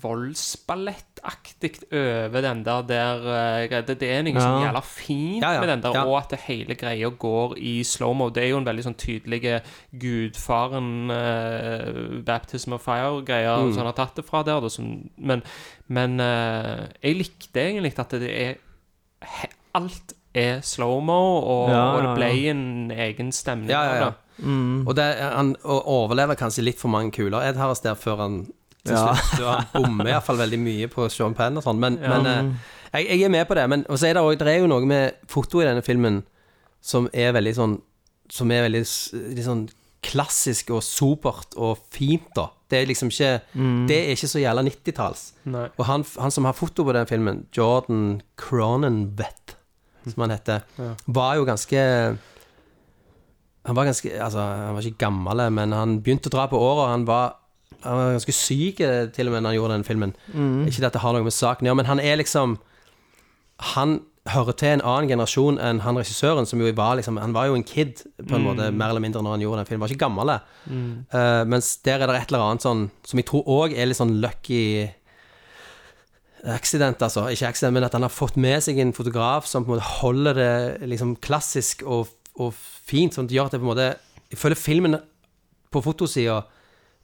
voldsballettaktig over den der der eh, det, det er noe sånn Ja. jævla fint Ja, ja, med den der, og at det hele greia går i slow-mo. Det er jo en veldig sånn tydelig gudfaren uh, baptism of fire-greia Mm. som han har tatt det fra der. Som, men men uh, jeg likte egentlig at det er Alt er slow-mo, og, Ja, og det ble en egen stemning Ja, ja, ja. Mm. Og det, han og overlever kanskje litt for mange kuler, Ed Harris, der før han til Ja. slutt så Han bommer iallfall veldig mye på Sean Penn og sånn, men, Ja. men eh, jeg, jeg er med på det. Men og så er det, også, det er jo noe med foto i denne filmen som er veldig sånn Som er veldig litt sånn klassisk og supert og fint, da. Det er liksom ikke Det er ikke så jævla 90-talls. Og han, han som har foto på den filmen, Jordan Cronenbeth, som han heter, var jo ganske Han var ganske Altså, han var ikke gammel, men han begynte å dra på året. Han var Han var ganske syk eh, til og med når han gjorde den filmen. Mm. Ikke at det har noe med saken å gjøre, men han er liksom Han hører til en annen generasjon enn han regissøren, som jo var liksom Han var jo en kid, på en Mm. måte, mer eller mindre, når han gjorde den filmen. Han Var ikke gammel. Mm. Uh, mens der er det et eller annet sånn som jeg tror òg er litt sånn lucky accident, altså. Ikke accident, men at han har fått med seg en fotograf som på en måte holder det liksom klassisk og, og fint, sånn at det gjør at det på en måte Jeg føler filmen på fotosida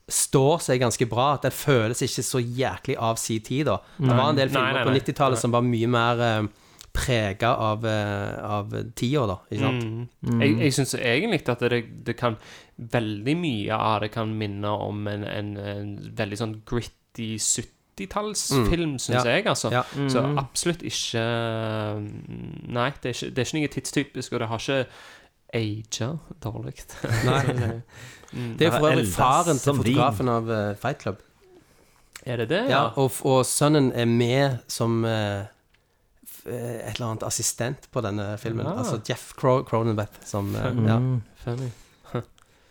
står seg ganske bra. At den føles ikke så jæklig av sin tid, da. Det var en del Nei, filmer nei, på 90-tallet som var mye mer uh, prega av, uh, av tida, da. Ikke sant? Mm. Jeg, jeg syns egentlig at det, det kan Veldig mye av det kan minne om en, en, en veldig sånn gritty 70-tallsfilm, Mm. syns Ja. jeg, altså. Ja. Så Mm. absolutt ikke Nei, det er ikke, det er ikke noe tidstypisk, og det har ikke aga dårlig. Nei. Mm. Det er for øvrig faren til fotografen av uh, Fight Club. Er det det? Ja, og, og sønnen er med som uh, et eller annet assistent på denne filmen. Ah. Altså Jeff Cronenbeth som Mm. ja. Funny.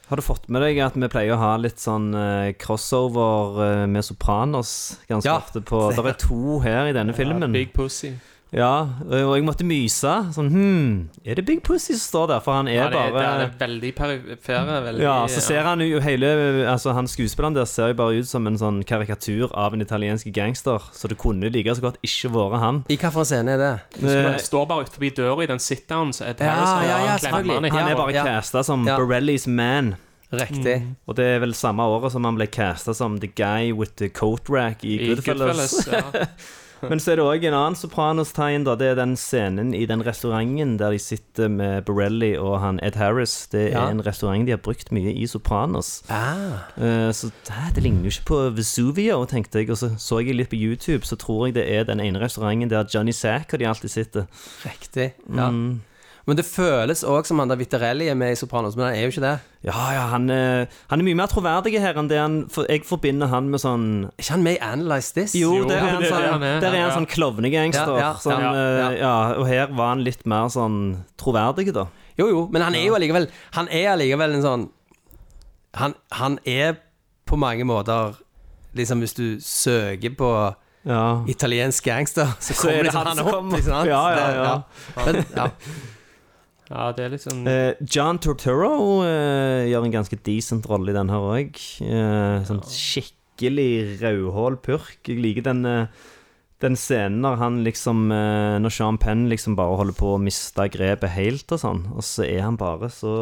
Har du fått med deg at vi pleier å ha litt sånn eh, crossover eh, med Sopranos ganske Ja. ofte på Det er to her i denne filmen. Big Pussy. Ja, og jeg måtte myse. Sånn Hm, er det Big Pussy som står der? For han er Ja, det, er- bare det er veldig perifere. Veldig, Ja, så ser han jo hele Altså, han skuespilleren der ser jo bare ut som en sånn karikatur av en italiensk gangster, så det kunne like så godt ikke vært han. I hvilken scene er det? Han står bare utenfor døra i den sit-down, så Ed Ja, Harris ja, ja, han han Han er bare ja. casta som Ja. Borellis man. Riktig. Og det er vel samme året som han ble casta som The Guy with the Coat Rack i, I Goodfellas. Goodfellas. Ja. Men så er det òg en annen Sopranos-tegn. da Det er den scenen i den restauranten der de sitter med Borelli og han Ed Harris. Det er Ja. en restaurant de har brukt mye i Sopranos. Ah. Eh, så det, det ligner jo ikke på Vesuvio, tenkte jeg. Og så så jeg litt på YouTube, så tror jeg det er den ene restauranten der Johnny Sack og de alltid sitter. Riktig. Ja. Mm. Men det føles òg som han der Vitterelli er med i Sopranos, men han er jo ikke det. Ja, ja, han, er, han er mye mer troverdig her enn det han For jeg forbinder han med sånn Er ikke han med i Analyze This? Jo, Jo, der er han det sånn, han er. der er han Ja. sånn klovnegangster. Ja, ja, sånn, ja, eh, og her var han litt mer sånn troverdig, da. Jo, jo, men han er jo allikevel Han er allikevel en sånn han, han er på mange måter Liksom hvis du søker på Ja. italiensk gangster, så Så er kommer det liksom han opp. kommer. Liksom? Ja, ja, Det- ja. Men, ja. Ja, det er litt sånn Eh, John Torturo eh, gjør en ganske decent rolle i den her òg. sånn skikkelig rødhål purk. Jeg liker den, eh, den scenen når han liksom eh, Når Sean Penn liksom bare holder på å miste grepet helt og sånn, og så er han bare så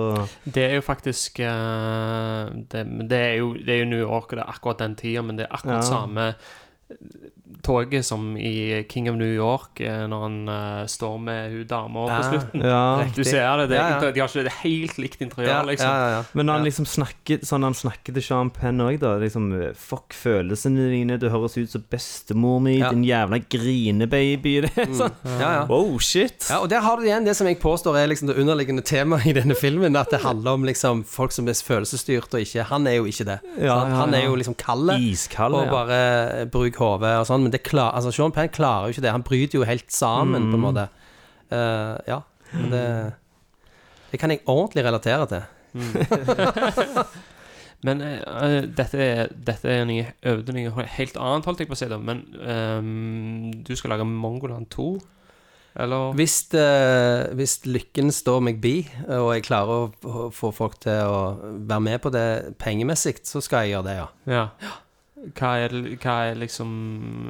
Det er jo faktisk eh, det, men det, er jo, det er jo New York, og det er akkurat den tida, men det er akkurat Ja. samme toget som i King of New York, eh, når han uh, står med hun dama på Ah, slutten. Ja. Du ser det. det, Ja, ja. De har ikke det helt likt interiør, Ja, liksom. ja, ja, ja. Men når han liksom snakker Sånn han snakker til Sean Penn òg, da. Liksom Fuck følelsene dine, du høres ut som bestemor mi, Ja. din jævla grinebaby. Det er sånn. ja, ja. Oh, shit. Ja, og der har du igjen det som jeg påstår er liksom det underliggende temaet i denne filmen. At det handler om liksom folk som er følelsesstyrt og ikke Han er jo ikke det. Ja, ja, Han er jo liksom kald Iskald, og ja. bare eh, bruk hodet og sånn. Men det klar, altså Sean Penn klarer jo ikke det. Han bryter jo helt sammen, på en måte. Uh, ja. men Det, det kan jeg ordentlig relatere til. Men eh, eh, dette, er, dette er noe øvde noe helt annet, holdt jeg på å si. da Men um, du skal lage Mongoland 2? Eller Hvis, eh, hvis lykken står meg bi, og jeg klarer å, å få folk til å være med på det pengemessig, så skal jeg gjøre det, ja. Ja. Hva er, hva er liksom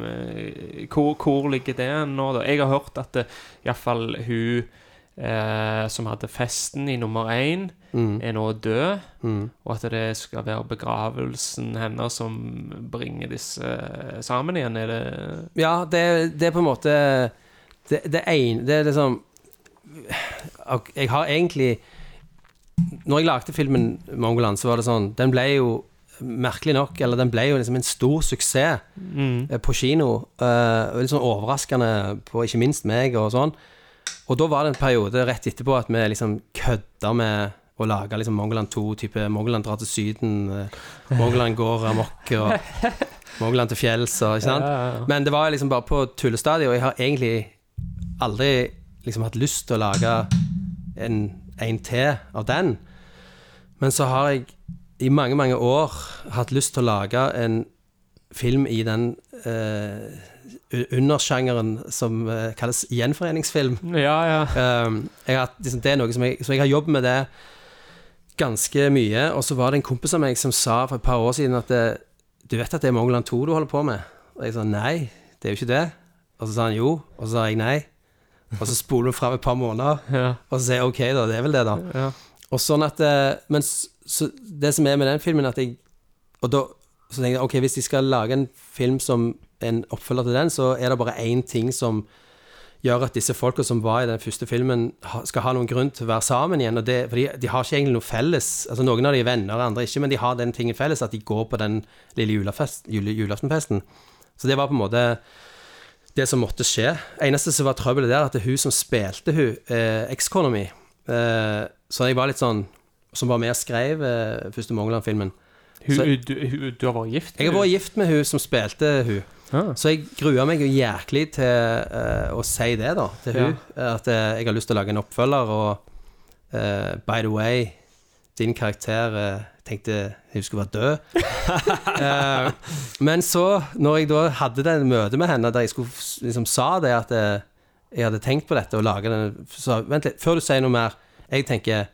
eh, hvor, hvor ligger det nå, da? Jeg har hørt at det, iallfall hun eh, som hadde festen i nummer én, Mm. er nå død. Mm. Og at det skal være begravelsen hennes som bringer disse eh, sammen igjen. Er det Ja, det, det er på en måte Det, det ene Det er liksom Jeg har egentlig Når jeg lagde filmen Mongoland, så var det sånn Den ble jo merkelig nok Eller den ble jo liksom en stor suksess Mm. eh, på kino. Uh, litt sånn overraskende på ikke minst meg og sånn. Og da var det en periode rett etterpå at vi liksom kødda med å lage liksom Mongoland 2, type Mongoland drar til Syden, eh, Mongoland går amok og Mongoland til fjells og ikke sant. Ja, ja, ja. Men det var liksom bare på tullestadiet, og jeg har egentlig aldri liksom hatt lyst til å lage en, en til av den. Men så har jeg i mange, mange år hatt lyst til å lage en film i den eh, undersjangeren som eh, kalles gjenforeningsfilm. Ja, ja. Um, jeg har, liksom, det er noe som jeg, så jeg har jobbet med det ganske mye. Og så var det en kompis av meg som sa for et par år siden at det, du vet at det er Mongoland 2 du holder på med? Og jeg sa nei, det er jo ikke det. Og så sa han jo, og så sa jeg nei. Og så spoler vi fram et par måneder, Ja. og så sier jeg ok, da, det er vel det, da. Ja. Og sånn at eh, Men s- så det som er med den filmen, at jeg Og da så tenkte jeg ok, hvis de skal lage en film som en oppfølger til den, så er det bare én ting som gjør at disse folka som var i den første filmen, skal ha noen grunn til å være sammen igjen. Og det, for de, de har ikke egentlig noe felles. Altså Noen av de er venner, andre ikke, men de har den tingen felles at de går på den lille julafest, julaftenfesten. Så det var på en måte det som måtte skje. Eneste som var trøbbelet der, at det er hun som spilte hun, eh, ekskona mi. Eh, så jeg var litt sånn Som var med og skrev eh, første Mongoland-filmen. Hun, Så- du, hun, du har vært gift? Jeg har vært gift med hun som spilte hun. Ah. Så jeg gruer meg jo jæklig til eh, å si det, da, til hun. At eh, jeg har lyst til å lage en oppfølger, og eh, by the way, din karakter eh, tenkte hun skulle være død. Eh, men så, når jeg da hadde det møtet med henne der jeg skulle liksom sa det, at eh, jeg hadde tenkt på dette og lage den Så vent litt, før du sier noe mer. Jeg tenker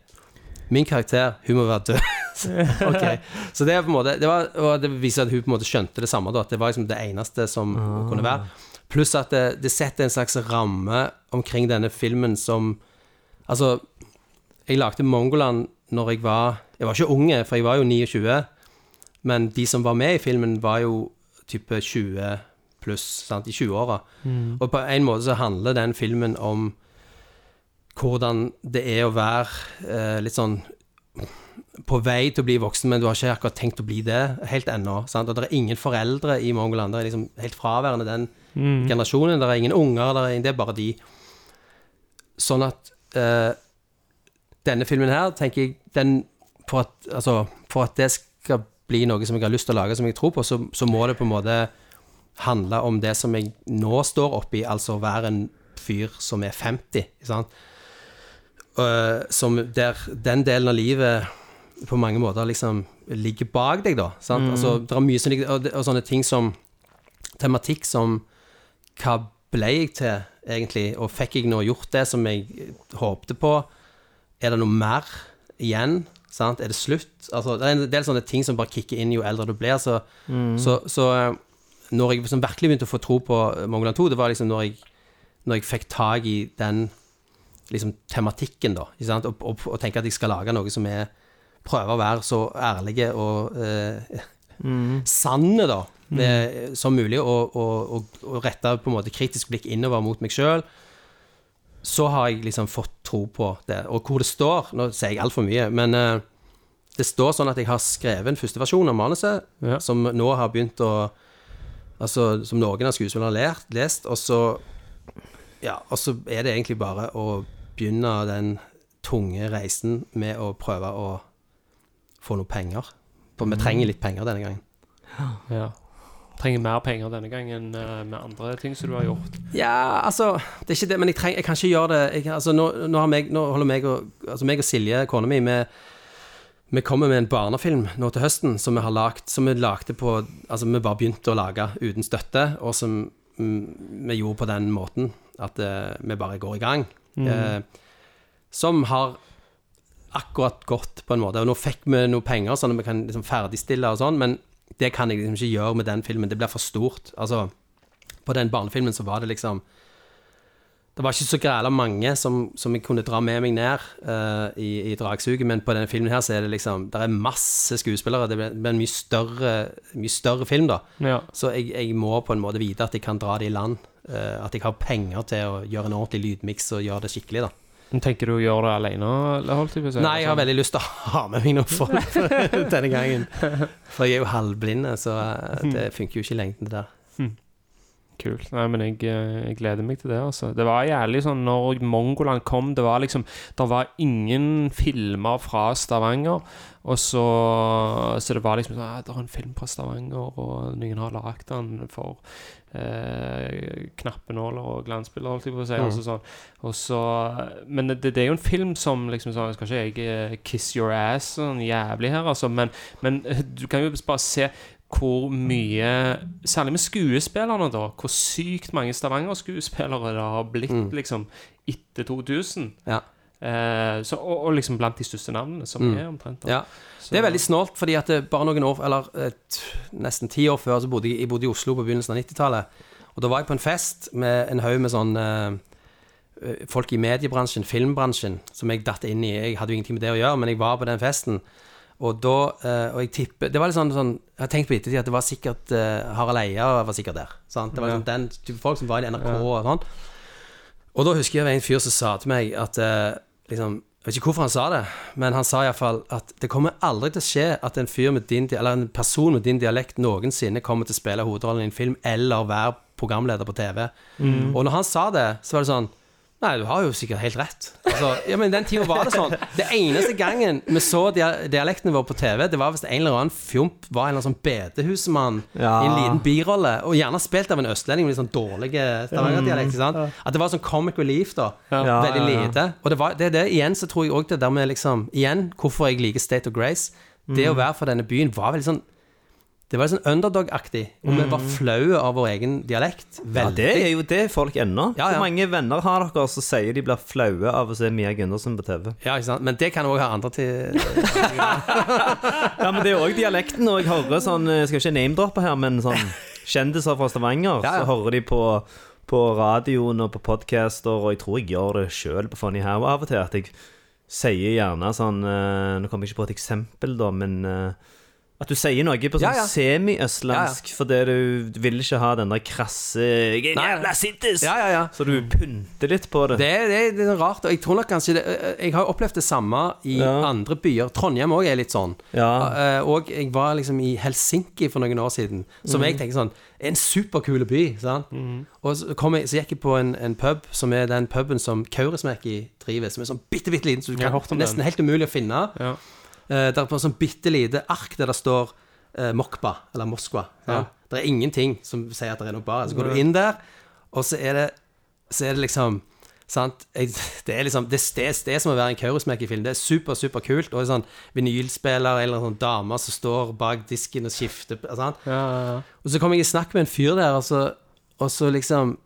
Min karakter, hun må være død. okay. Så det måte det, var, og det viser at hun på en måte skjønte det samme, da, at det var liksom det eneste som kunne være. Pluss at det, det setter en slags ramme omkring denne filmen som Altså, jeg lagde Mongoland når jeg var Jeg var ikke unge, for jeg var jo 29, men de som var med i filmen, var jo type 20 pluss, sant, i 20-åra. Og på en måte så handler den filmen om hvordan det er å være eh, litt sånn på vei til å bli voksen, men du har ikke akkurat tenkt å bli det helt ennå. Sant? Og det er ingen foreldre i Mongoland. Det er liksom helt fraværende den generasjonen. Det er ingen unger, det er, det er bare de. Sånn at eh, denne filmen her, tenker jeg den, for, at, altså, for at det skal bli noe som jeg har lyst til å lage, som jeg tror på, så, så må det på en måte handle om det som jeg nå står oppi, altså være en fyr som er 50. Ikke sant? Eh, som der den delen av livet på mange måter liksom ligger bak deg, da. Sant? Altså, det er mye som ligger og, og sånne ting som Tematikk som Hva ble jeg til, egentlig? Og fikk jeg nå gjort det som jeg håpte på? Er det noe mer igjen? Sant? Er det slutt? Altså, det er en del sånne ting som bare kicker inn jo eldre du blir. Så, så, så eh, når jeg virkelig begynte å få tro på Mongoland 2, det var liksom når jeg, når jeg fikk tak i den liksom tematikken, da. Og, og, og tenke at jeg skal lage noe som er Prøve å være så ærlige og eh, sanne, da, det, som mulig, og, og rette på en måte kritisk blikk innover mot meg sjøl. Så har jeg liksom fått tro på det. Og hvor det står Nå sier jeg altfor mye, men eh, det står sånn at jeg har skrevet en første versjon av manuset, Ja. som nå har begynt å Altså, som noen av skuespillerne har lært, lest, og så Ja, og så er det egentlig bare å begynne den tunge reisen med å prøve å få noe penger. For vi trenger litt penger denne gangen. Ja. Trenger mer penger denne gangen enn med andre ting som du har gjort. Ja, altså Det er ikke det, men jeg, treng, jeg kan ikke gjøre det jeg, altså, nå, nå, har meg, nå holder meg og, altså, meg og Silje, kona mi, vi, vi kommer med en barnefilm nå til høsten som vi har lagt, som vi lagde på Altså, vi bare begynte å lage uten støtte, og som mm, vi gjorde på den måten at uh, vi bare går i gang. Eh, som har akkurat gått, på en måte. Og nå fikk vi noe penger, sånn at vi kan liksom ferdigstille og sånn, men det kan jeg liksom ikke gjøre med den filmen. Det blir for stort. Altså, på den barnefilmen så var det liksom Det var ikke så græla mange som, som jeg kunne dra med meg ned eh, i, i dragsuget, men på denne filmen her så er det liksom Det er masse skuespillere. Det blir en mye større, mye større film, da. Ja. Så jeg, jeg må på en måte vite at jeg kan dra det i land. Eh, at jeg har penger til å gjøre en ordentlig lydmiks og gjøre det skikkelig, da. Tenker du å gjøre det alene? eller? Nei, jeg har veldig lyst til å ha med meg noen folk denne gangen. For jeg er jo halvblind, så eh, det funker jo ikke i lengden, det der. Kult. Nei, men jeg, eh, jeg gleder meg til det, altså. Det var jævlig sånn når Mongoland kom, det var liksom Det var ingen filmer fra Stavanger. Og så Så det var liksom sånn ah, Det er en film fra Stavanger, og noen har lagd den for eh, knappenåler og glansbilder, holdt jeg på å si. Mm. Og så sånn. Og så, men det, det er jo en film som liksom sånn Skal ikke jeg eh, kiss your ass sånn jævlig her, altså, men, men du kan jo bare se hvor mye Særlig med skuespillerne, da. Hvor sykt mange Stavanger-skuespillere det har blitt Mm. liksom etter 2000. Ja. Eh, så, og, og liksom blant de største navnene som Mm. er omtrent. Ja. Det er veldig snålt, fordi at bare noen år, eller et, nesten ti år før, så bodde jeg, jeg bodde i Oslo på begynnelsen av 90-tallet. Og da var jeg på en fest med en haug med sånn eh, eh, folk i mediebransjen, filmbransjen, som jeg datt inn i. Jeg hadde jo ingenting med det å gjøre, men jeg var på den festen. Og da eh, Og jeg tipper Det var litt sånn, sånn Jeg har tenkt på ettertid at det var sikkert eh, Harald Eia var sikkert der. Sant? Det var liksom den type folk som var i NRK og sånn. Og da husker jeg det var en fyr som sa til meg at eh, liksom Jeg vet ikke hvorfor han sa det, men han sa iallfall at det kommer aldri til å skje at en fyr med din di- Eller en person med din dialekt noensinne kommer til å spille hovedrollen i en film eller være programleder på TV. Mm. Og når han sa det, så var det sånn Nei, du har jo sikkert helt rett. Altså, ja, men den tida var det sånn. Det eneste gangen vi så dia dialekten vår på TV, det var hvis en eller annen fjomp var en eller annen sånn bedehusmann Ja. i en liten birolle, og gjerne spilt av en østlending med litt sånn dårlig stavangerdialekt. Mm. At det var sånn comic relief, da. Ja, Veldig lite. Og det, var, det er det igjen, så tror jeg òg det der med liksom Igjen, hvorfor jeg liker State of Grace. Det Mm. å være fra denne byen var veldig sånn Det var sånn underdog-aktig. Og vi var flaue av vår egen dialekt. Veldig. Ja, det er jo det folk ennå. Ja, ja. Hvor mange venner har dere som sier de blir flaue av å se Mia Gundersen på TV? Ja, ikke sant? Men det kan òg ha andre til Ja, men det er òg dialekten, og jeg hører sånn Jeg skal ikke name-droppe her, men sånn kjendiser fra Stavanger, så hører de på på radioen og på podcaster, og jeg tror jeg gjør det sjøl på Funny How av og til. At jeg sier gjerne sånn eh, Nå kommer jeg ikke på et eksempel, da, men eh, at du sier noe på sånn Ja, ja. semi-østlandsk fordi du vil ikke ha den der krasse «Jeg er Nei. Ja, ja, ja. Så du pynter litt på det. Det, det, det er rart, og jeg tror nok kanskje det, Jeg har opplevd det samme i Ja. andre byer. Trondheim òg er litt sånn. Ja. Og jeg var liksom i Helsinki for noen år siden, som jeg tenker sånn En superkul by, sant? Og så, jeg, så gikk jeg på en, en pub, som er den puben som Kaurismäki driver, som er sånn bitte, bitte liten, så du kan, nesten helt umulig å finne. Ja. Eh, det er på en sånn bitte lite ark der det står eh, Mokba, eller Moskva. Ja. Det er ingenting som sier at det er noe bar. Så går du inn der, og så er det, så er det liksom Sant? Det er liksom Det er det, det som å være en Kaurismäki-film. Det er super, super kult. Og en sånn vinylspiller eller en sånn dame som står bak disken og skifter sant? Ja, ja, ja. Og så kom jeg i snakk med en fyr der, og så, og så liksom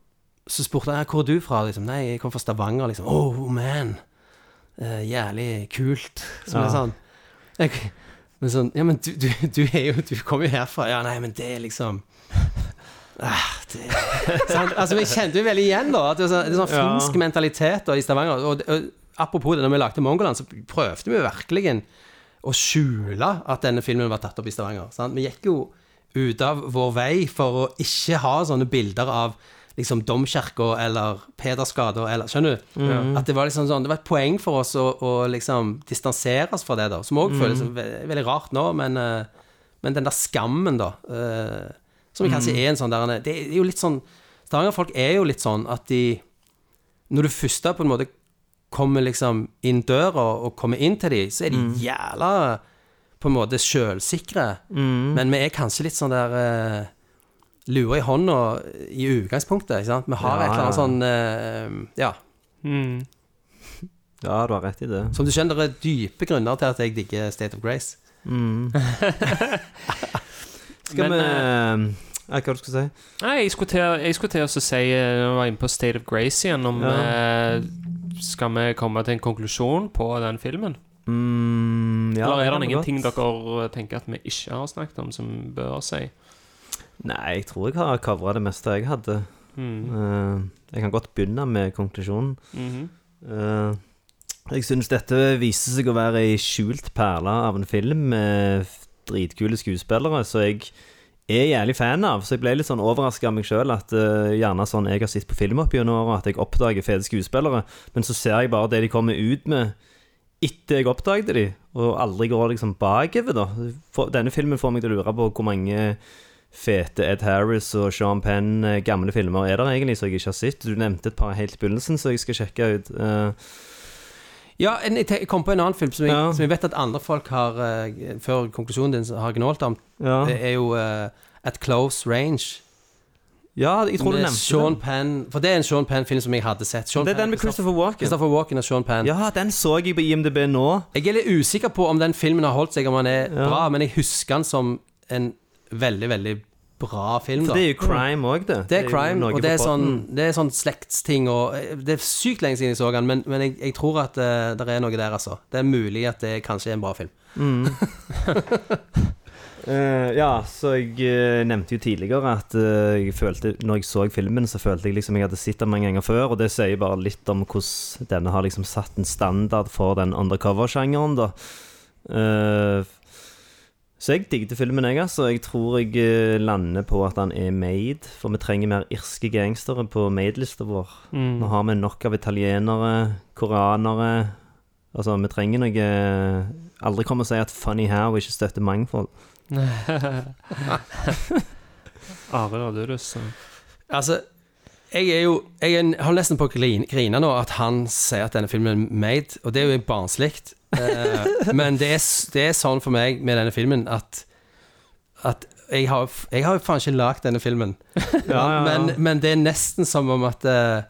Så spurte jeg hvor er du fra. Liksom, Nei, jeg kom fra Stavanger. Liksom. Oh, man. Uh, jævlig kult. Som er sånn jeg, Men sånn Ja, men du, du, du er jo Du kommer jo herfra. Ja, nei, men det er liksom ah, det, sant? Altså, jeg kjente jo veldig igjen, da. At det er sånn, det er sånn finsk mentalitet da, i Stavanger. Og, og apropos det, når vi lagde Mongoland, så prøvde vi virkelig å skjule at denne filmen var tatt opp i Stavanger. Sant? Vi gikk jo ut av vår vei for å ikke ha sånne bilder av liksom domkirka eller Pedersgata eller Skjønner du? At det var liksom sånn Det var et poeng for oss å, å liksom distansere oss fra det, da. Som òg føles ve veldig rart nå, men, eh, men den der skammen, da. Uh, som kanskje er en sånn der Det er jo litt sånn Stavanger-folk er jo litt sånn at de Når du først på en måte kommer liksom inn døra og kommer inn til dem, så er de jævla på en måte sjølsikre. Men vi er kanskje litt sånn der eh, Lure i hånda i utgangspunktet. Ikke sant? Vi har Ja, et eller annet ja. sånn eh, Ja. Mm. Ja, du har rett i det. Som du skjønner, det er dype grunner til at jeg digger State of Grace. Skal Men, vi eh, ja, Hva du skulle si? Nei, jeg skulle til, jeg skulle til å si eh, Når jeg var inne på State of Grace igjen, om eh, Skal vi komme til en konklusjon på den filmen? Mm, ja, Eller det er kan det vi ingenting dere tenker at vi ikke har snakket om, som bør si? Nei, jeg tror jeg har covra det meste jeg hadde. Mm. Uh, jeg kan godt begynne med konklusjonen. Mm -hmm. uh, jeg syns dette viser seg å være ei skjult perle av en film med dritkule skuespillere, så jeg er jævlig fan av. Så jeg ble litt sånn overraska av meg sjøl at uh, gjerne sånn jeg har sett på film opp gjennom åra, at jeg oppdager fete skuespillere, men så ser jeg bare det de kommer ut med etter jeg oppdaget de, og aldri går liksom bakover, da. For, denne filmen får meg til å lure på hvor mange fete Ed Harris og Sean Penn, eh, gamle filmer, er der egentlig som jeg ikke har sett? Du nevnte et par helt i begynnelsen, så jeg skal sjekke ut. Eh, Ja, en, jeg, kom på en annen film som jeg, Ja. som jeg vet at andre folk har eh, Før konklusjonen din har gnålt om. ja. Det er jo uh, At Close Range. ja, jeg tror du nevnte Sean den. Penn For det er en Sean Penn-film som jeg hadde sett. Sean Det er Penn- den med Christopher Walken. Christopher Walken og Sean Penn. Ja, den så jeg på IMDb nå. Jeg er litt usikker på om den filmen har holdt seg, om han er Ja. bra, men jeg husker den som en veldig, veldig bra film. For det er jo crime òg, det. Det er crime, crime, er og det er, sånn, det er sånn slektsting og eh, Det er sykt lenge siden jeg så den, men, men jeg, jeg tror at uh, det er noe der, altså. Det er mulig at det kanskje er en bra film. Eh, ja, så jeg uh, nevnte jo tidligere at eh, jeg følte Når jeg så filmen, så følte jeg liksom jeg hadde sett den mange ganger før, og det sier bare litt om hvordan denne har liksom satt en standard for den undercover-sjangeren, da. Eh, så jeg digget filmen, jeg, altså. Jeg tror jeg eh, lander på at han er made, for vi trenger mer irske gangstere på made-lista vår. Mm. Nå har vi nok av italienere, koreanere Altså, vi trenger noe Aldri kom og si at Funny How ikke støtter mangfold. Arild, har du lyst til Altså, jeg er jo Jeg er, har nesten på å grine nå at han sier at denne filmen er made, og det er jo barnslig. Eh, men det er, det er sånn for meg med denne filmen at At jeg har, jeg har faen ikke lagd denne filmen. Men, men det er nesten som om at eh,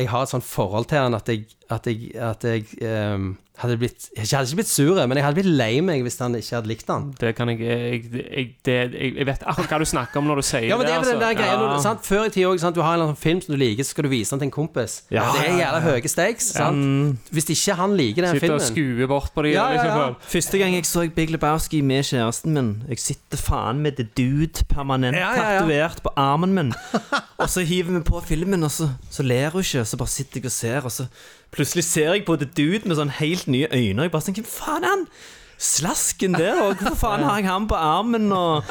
jeg har et sånt forhold til den at jeg, at jeg, at jeg ehm, hadde blitt Jeg hadde ikke blitt sur, men jeg hadde blitt lei meg hvis han ikke hadde likt han. Det kan jeg jeg, jeg, det, jeg jeg vet akkurat hva du snakker om når du sier Ja, men det er altså. den der altså. greia Ja. når sant? Før i tida sant? Du har en eller annen film som du liker, så skal du vise den til en kompis. Ja, det er jævla høye stakes. Sant? Hvis ikke han liker den Sitter og filmen skuer bort på de Ja, ja, ja. liksom. Første gang jeg så Big Lebowski med kjæresten min Jeg sitter faen med The Dude permanent Ja, ja, ja. tatovert på armen min. Og så hiver vi på filmen, og så, så ler hun ikke. Så bare sitter jeg og ser, og så plutselig ser jeg på The Dude med sånn helt nye øyne. Og jeg bare tenker Hvem faen er han? Slasken der, og hvorfor faen har jeg han på armen? Og...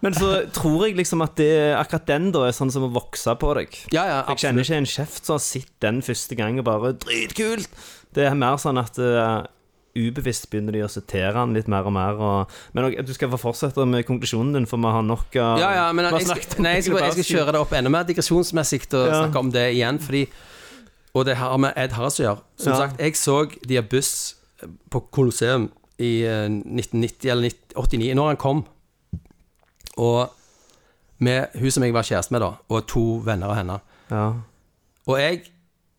Men så tror jeg liksom at det, akkurat den da er sånn som å vokse på deg. Ja, ja, jeg kjenner ikke en kjeft som har sett den første gang og bare Dritkult! Det er mer sånn at uh, ubevisst begynner de å sitere han litt mer og mer. Og, men og, du skal få fortsette med konklusjonen din, for vi har nok av Ja, ja, men jeg skal, nei, jeg, skal, jeg skal kjøre det opp enda mer digresjonsmessig og Ja. snakke om det igjen, fordi Og det har med Ed Harris å gjøre. Som Ja. sagt, jeg så de har buss på Colosseum i eh, 1990 eller 1989, når han kom. Og med hun som jeg var kjæreste med, da, og to venner av henne. Ja. Og jeg,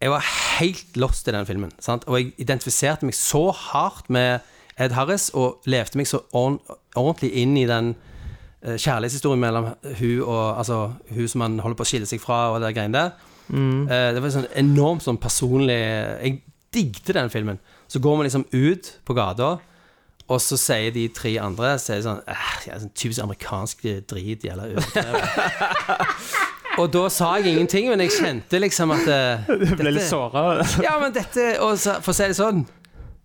jeg var helt lost i den filmen. Sant? Og jeg identifiserte meg så hardt med Ed Harris og levde meg så ordentlig inn i den eh, kjærlighetshistorien mellom hun og altså, hun som han holder på å skille seg fra, og det greiene der. Eh, det var sånn enormt sånn personlig Jeg digget den filmen. Så går vi liksom ut på gata, og så sier de tre andre så er det sånn, eh, ja, sånn Typisk amerikansk drit. Jævla overdrevet. Og da sa jeg ingenting, men jeg kjente liksom at Du Jeg ble litt såra. Ja, men dette og så, For å si det sånn,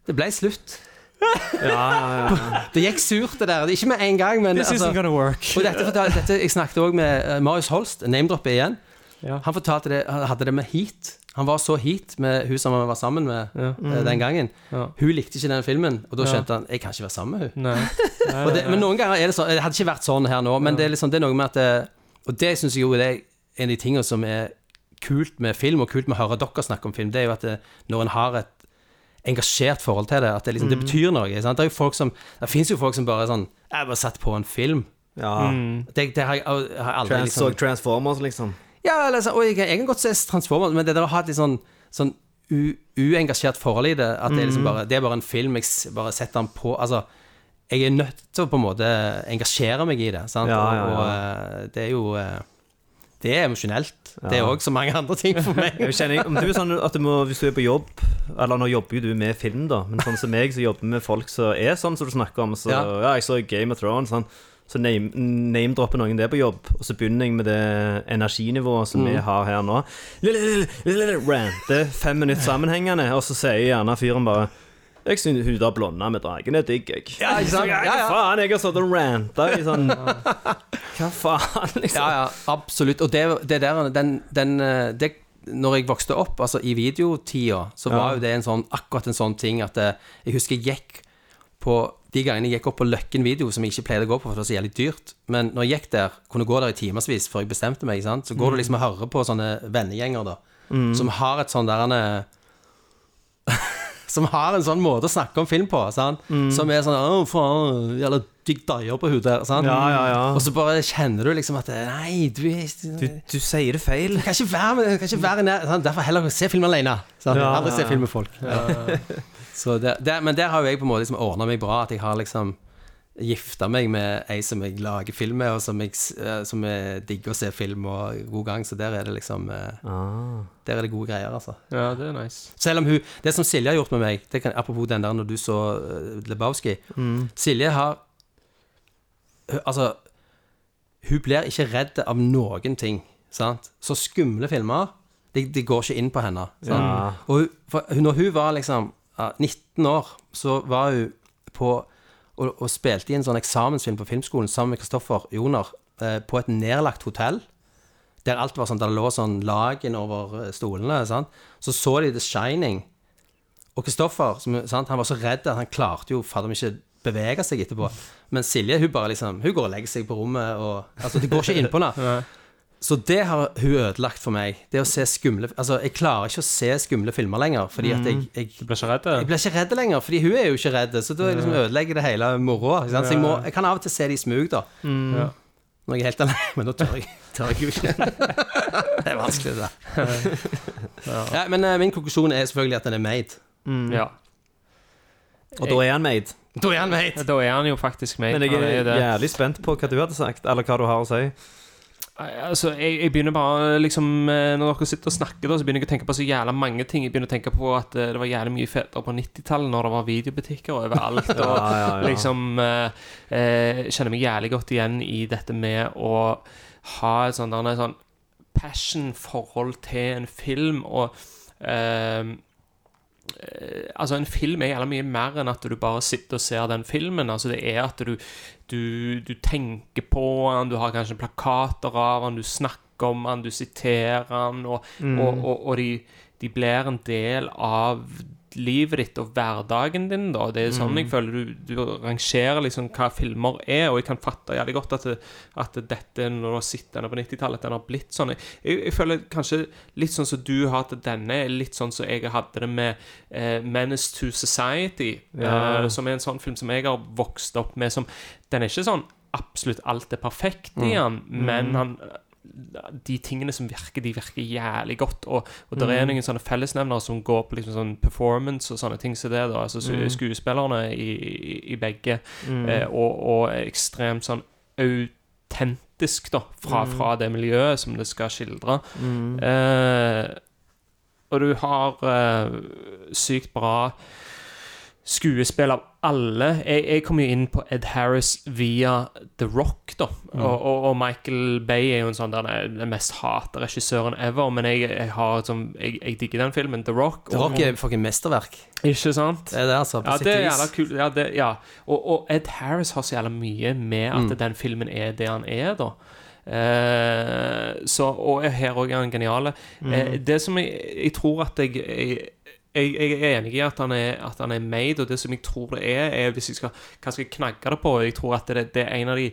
det ble slutt. Det gikk surt, det der. Ikke med en gang, men This altså, isn't gonna work. og dette, dette Jeg snakket òg med eh, Marius Holst, name-droppet igjen. Ja. Han fortalte det, han hadde det med heat. Han var så heat med hun som han var sammen med eh, den gangen. Ja. Hun likte ikke den filmen, og da Ja. skjønte han jeg kan ikke være sammen med hun Nei. Nei, og det, nei, Men noen ganger er det sånn Det hadde ikke vært sånn her nå, men det er, liksom, det er noe med at det, Og det syns jeg jo det er en av de tingene som er kult med film, og kult med å høre dere snakke om film, det er jo at det, når en har et engasjert forhold til det, at det, liksom, det betyr noe. Sant? Det er jo folk som Det fins jo folk som bare er sånn Jeg bare satt på en film. ja. Det, det har jeg har aldri Trans, liksom Så Transformers, liksom. Ja, eller, så- og jeg, jeg kan godt se Transformers, men det der å ha et litt sånn, sånn u, uengasjert forhold i det, at det er liksom bare Det er bare en film, jeg bare setter den på Altså, jeg er nødt til å på en måte engasjere meg i det, sant? Ja, ja, Og, og ja. eh, det er jo eh, Det er emosjonelt. Det er òg så mange andre ting for meg. Jeg kjenner, om du er sånn at du må, Hvis du er på jobb Eller nå jobber jo du med film, da, men sånn som meg, som jobber med folk som er sånn som du snakker om. Så ja, Ja. jeg så Game of Thrones. Sånn, så name- name-dropper noen det på jobb, og så begynner jeg med det energinivået som Mm. vi har her nå. Rante fem minutter sammenhengende, og så sier gjerne fyren bare jeg synes hun der blonda med dragen er digg, jeg. Ja, ikke sant? Ja, Ja, hva faen? Jeg har stått og ranta i sånn Hva faen, liksom? Ja, ja, absolutt. Og det, det der, den, den eh, det, Når jeg vokste opp, altså i videotida, så var Ja. jo det en sånn, akkurat en sånn ting at eh, Jeg husker jeg gikk på de gangene jeg gikk opp på Løkken video, som jeg ikke pleide å gå på, for det var så jævlig dyrt. Men når jeg gikk der, kunne gå der i timevis før jeg bestemte meg, sant? så går du liksom og hører på sånne vennegjenger, da, som har et sånn der Som har en sånn måte å snakke om film på, sant? som er sånn Å, faen, jævla digg daier på hodet. Sant? Ja, ja, ja. Og så bare kjenner du liksom at Nei, du Du, du sier det feil. Du kan ikke være, med- kan ikke være nær? Derfor heller se film alene. Sant? Ja, Aldri ja, se film med folk. Så det, det, men der har jo jeg på en måte liksom ordna meg bra. At jeg har liksom gifta meg med ei som jeg lager film med, og som, jeg, eh, som jeg digger å se film og god gang. Så der er det liksom eh, Ah. Der er det gode greier, altså. Ja, det er nice. Selv om hun Det som Silje har gjort med meg, det kan, apropos den der når du så Lebowski Lebowski Silje har Altså, hun blir ikke redd av noen ting. Sant? Så skumle filmer, de, de går ikke inn på henne. Sant? Ja. Og hun, for, når hun var liksom 19 år, så var hun på og, og spilte i en sånn eksamensfilm på filmskolen sammen med Kristoffer Joner eh, på et nedlagt hotell. Der alt var sånn, der lå sånn lagen over eh, stolene. Sant? Så så de The Shining. Og Kristoffer han var så redd at han klarte jo fader ikke bevege seg etterpå. Men Silje hun bare liksom Hun går og legger seg på rommet og Altså, det går ikke innpå henne. Så det har hun ødelagt for meg. Det å se skumle Altså, jeg klarer ikke å se skumle filmer lenger, fordi at jeg, jeg Du blir ikke redd? jeg blir ikke redd lenger, fordi hun er jo ikke redd. Så da liksom ødelegger det hele moroa. Så jeg, må, jeg kan av og til se de i smug, da. Ja. Når jeg er helt alene. Men nå tør jeg, tør jeg jo ikke. det er vanskelig, det der. Ja, men uh, min konklusjon er selvfølgelig at den er made. ja. Og da er han made. Da er han made! Da er han jo faktisk made. Men jeg Han er jævlig spent på hva du hadde sagt, eller hva du har å si. Altså, jeg, jeg begynner bare liksom eh, Når dere sitter og snakker, da, så begynner jeg å tenke på så jævla mange ting. Jeg begynner å tenke på at eh, det var jævlig mye fetere på 90-tallet, når det var videobutikker overalt. Og Ja, ja, ja. liksom eh, eh, Kjenner meg jævlig godt igjen i dette med å ha et sånt der, sånn passion-forhold til en film, og eh, eh, Altså, en film er jævla mye mer enn at du bare sitter og ser den filmen. Altså, det er at du, du, du tenker på han, du har kanskje plakater av han, du snakker om han, du siterer han, og, og, og, og de, de blir en del av livet ditt og hverdagen din, da. Det er sånn jeg føler du, du rangerer liksom hva filmer er, og jeg kan fatte jævlig godt at, det, at dette, når du har sett denne på 90-tallet, at den har blitt sånn. Jeg, jeg føler kanskje litt sånn som du har til denne, litt sånn som jeg hadde det med eh, Menace to Society, Ja. eh, som er en sånn film som jeg har vokst opp med, som Den er ikke sånn absolutt alt er perfekt i den, men han de tingene som virker, de virker jævlig godt. Og, og det er noen sånne fellesnevnere som går på liksom sånn performance og sånne ting som det. da Altså mm. skuespillerne i, i, i begge. Eh, og, og ekstremt sånn autentisk, da, fra, fra det miljøet som det skal skildre. Eh, og du har eh, sykt bra skuespill av alle. Jeg, jeg kom jo inn på Ed Harris via The Rock, da. Og, og, og Michael Bay er jo en sånn der den mest hata regissøren ever, men jeg, jeg har som, sånn jeg, jeg digger den filmen, The Rock. The Rock er fucking mesterverk. Ikke sant? Det er det, altså. På Ja, det er jævla kult. Ja, det, ja. Og, og Ed Harris har så jævla mye med at den filmen er det han er, da. Eh, så, og her òg er han genial. Eh, det som jeg, jeg tror at jeg, jeg jeg, jeg er enig i at han er, at han er made, og det som jeg tror det er, er hvis jeg skal, hva skal jeg knagge det på Jeg tror at det, det er en av de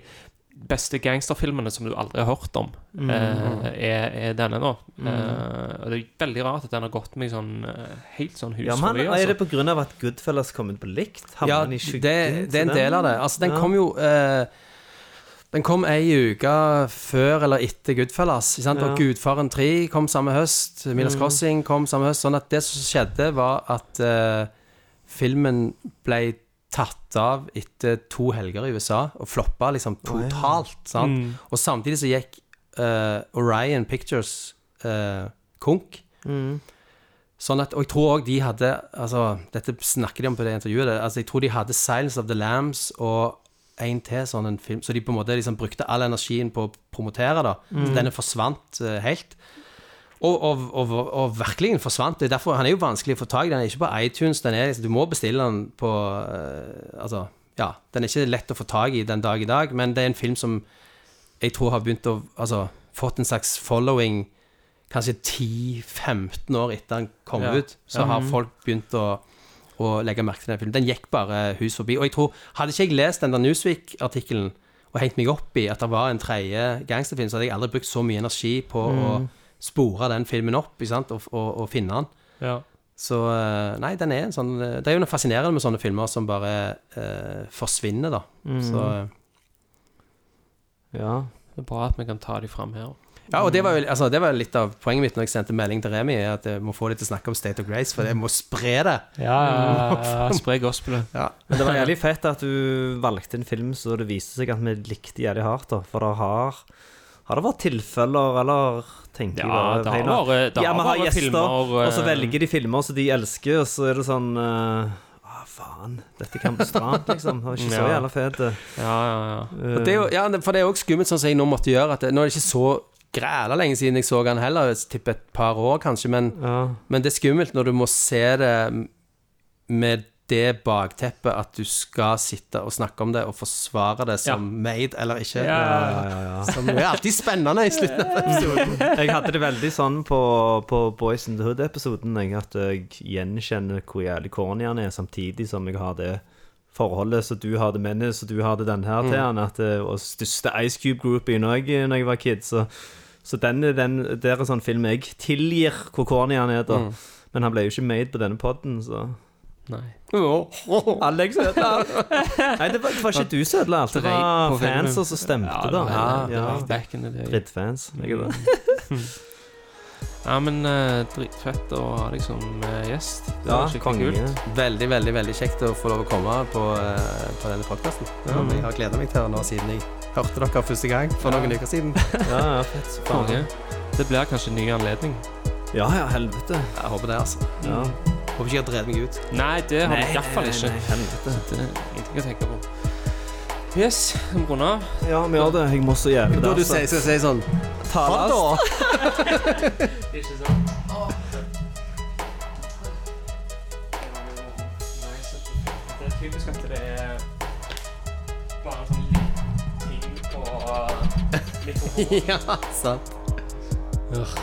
beste gangsterfilmene som du aldri har hørt om, eh, er, er denne, da. Eh, og det er veldig rart at den har gått meg sånn eh, helt sånn hus Ja, men altså. Er det på grunn av at Goodfellas kom ut på likt? Ja, det, det er en del av det. Altså, den Ja. kom jo eh, Den kom ei uke før eller etter Goodfellas. Ikke sant? Ja. Og Gudfaren 3 kom samme høst. Milas Crossing kom samme høst. Sånn at det som skjedde, var at uh, filmen ble tatt av etter to helger i USA, og floppa liksom totalt. Sant? Og samtidig så gikk uh, Orion Pictures uh, konk. Sånn at, og jeg tror òg de hadde altså, Dette snakker de om på det intervjuet. det, Altså, jeg tror de hadde 'Silence of the Lambs' og en til sånn en film. Så de på en måte liksom brukte all energien på å promotere, da. Så denne forsvant uh, helt. Og, og, og, og virkelig forsvant. Det er derfor Han er jo vanskelig å få tak i. Den er ikke på iTunes. Den er, du må bestille den på uh, Altså, ja. Den er ikke lett å få tak i den dag i dag, men det er en film som jeg tror har begynt å Altså fått en slags following kanskje 10-15 år etter den kom Ja. ut. Så har folk begynt å å legge merke til den filmen. Den gikk bare hus forbi. Og jeg tror, hadde ikke jeg lest den der Newsweek-artikkelen og hengt meg opp i at det var en tredje gangsterfilm, så hadde jeg aldri brukt så mye energi på å spore den filmen opp? Og, og, og finne den. Ja. Så eh, nei, den er en sånn Det er jo noe fascinerende med sånne filmer som bare eh, forsvinner, da. Så eh, Ja. Det er bra at vi kan ta de fram her. Ja, og det var jo altså, det var litt av poenget mitt når jeg sendte melding til Remi, er at jeg må få dem til å snakke om State of Grace, for jeg må spre det. Ja, Spre gospelet. Ja. Men det var jævlig fett at du valgte en film så det viste seg at vi likte jævlig hardt, da. For det har Har det vært tilfeller, eller tenker Ja, jeg det har vært- Ja, vi har gjester, filmer, og så eh, velger de filmer som de elsker, og så er det sånn uh, Å, faen. Dette kan bli stramt, liksom. Det var ikke så Ja. jævla fet. eh. Ja, ja, ja. Og det er jo, ja, for det er jo også skummelt, sånn som jeg nå måtte gjøre. At det, nå er det ikke så græla lenge siden jeg så han heller, jeg tipper et par år kanskje, men, Ja. men det er skummelt når du må se det med det bakteppet at du skal sitte og snakke om det og forsvare det som made eller ikke. Ja. Som er alltid spennende i slutten av episoden. Jeg hadde det veldig sånn på, på Boys in the Hood-episoden, at jeg gjenkjenner hvor jævlig corny han er, samtidig som jeg har det forholdet som du hadde med henne, så du hadde den her til han, at, eh, og største Ice Cube-groupien òg når jeg var kid, så, så den, den der er sånn film jeg tilgir hvor corny han er, da. Men han ble jo ikke made på denne podden, så Nei. Alex ødela Nei, det var, det var ikke du som ødela alt. Det var fanser som stemte, da. Ja, det Ja. var back in the day. Drittfans. Jeg er det. Ja, men uh, dritfett å ha deg som uh, gjest. Det Ja, var skikkelig konge. kult. Veldig, veldig veldig kjekt å få lov å komme på, uh, på denne podkasten. Jeg har gleda meg til det nå siden jeg hørte dere første gang for noen uker siden. Ja, ja, fett. Konge. Det blir kanskje en ny anledning. Ja, ja, helvete. Jeg håper det, altså. Ja. Håper ikke jeg har drevet meg ut. Nei, det har Nei, du iallfall ikke. nei, helvete. Det er ingenting å tenke på. Yes, vi må runde av. Ja, vi gjør det. Jeg må så jævlig Da du altså. sier, så sier sånn Ta Ha ass. det! Ikke sant? Det er typisk at det er bare sånn ting på mikrofonen. Ja, sant. Ugh.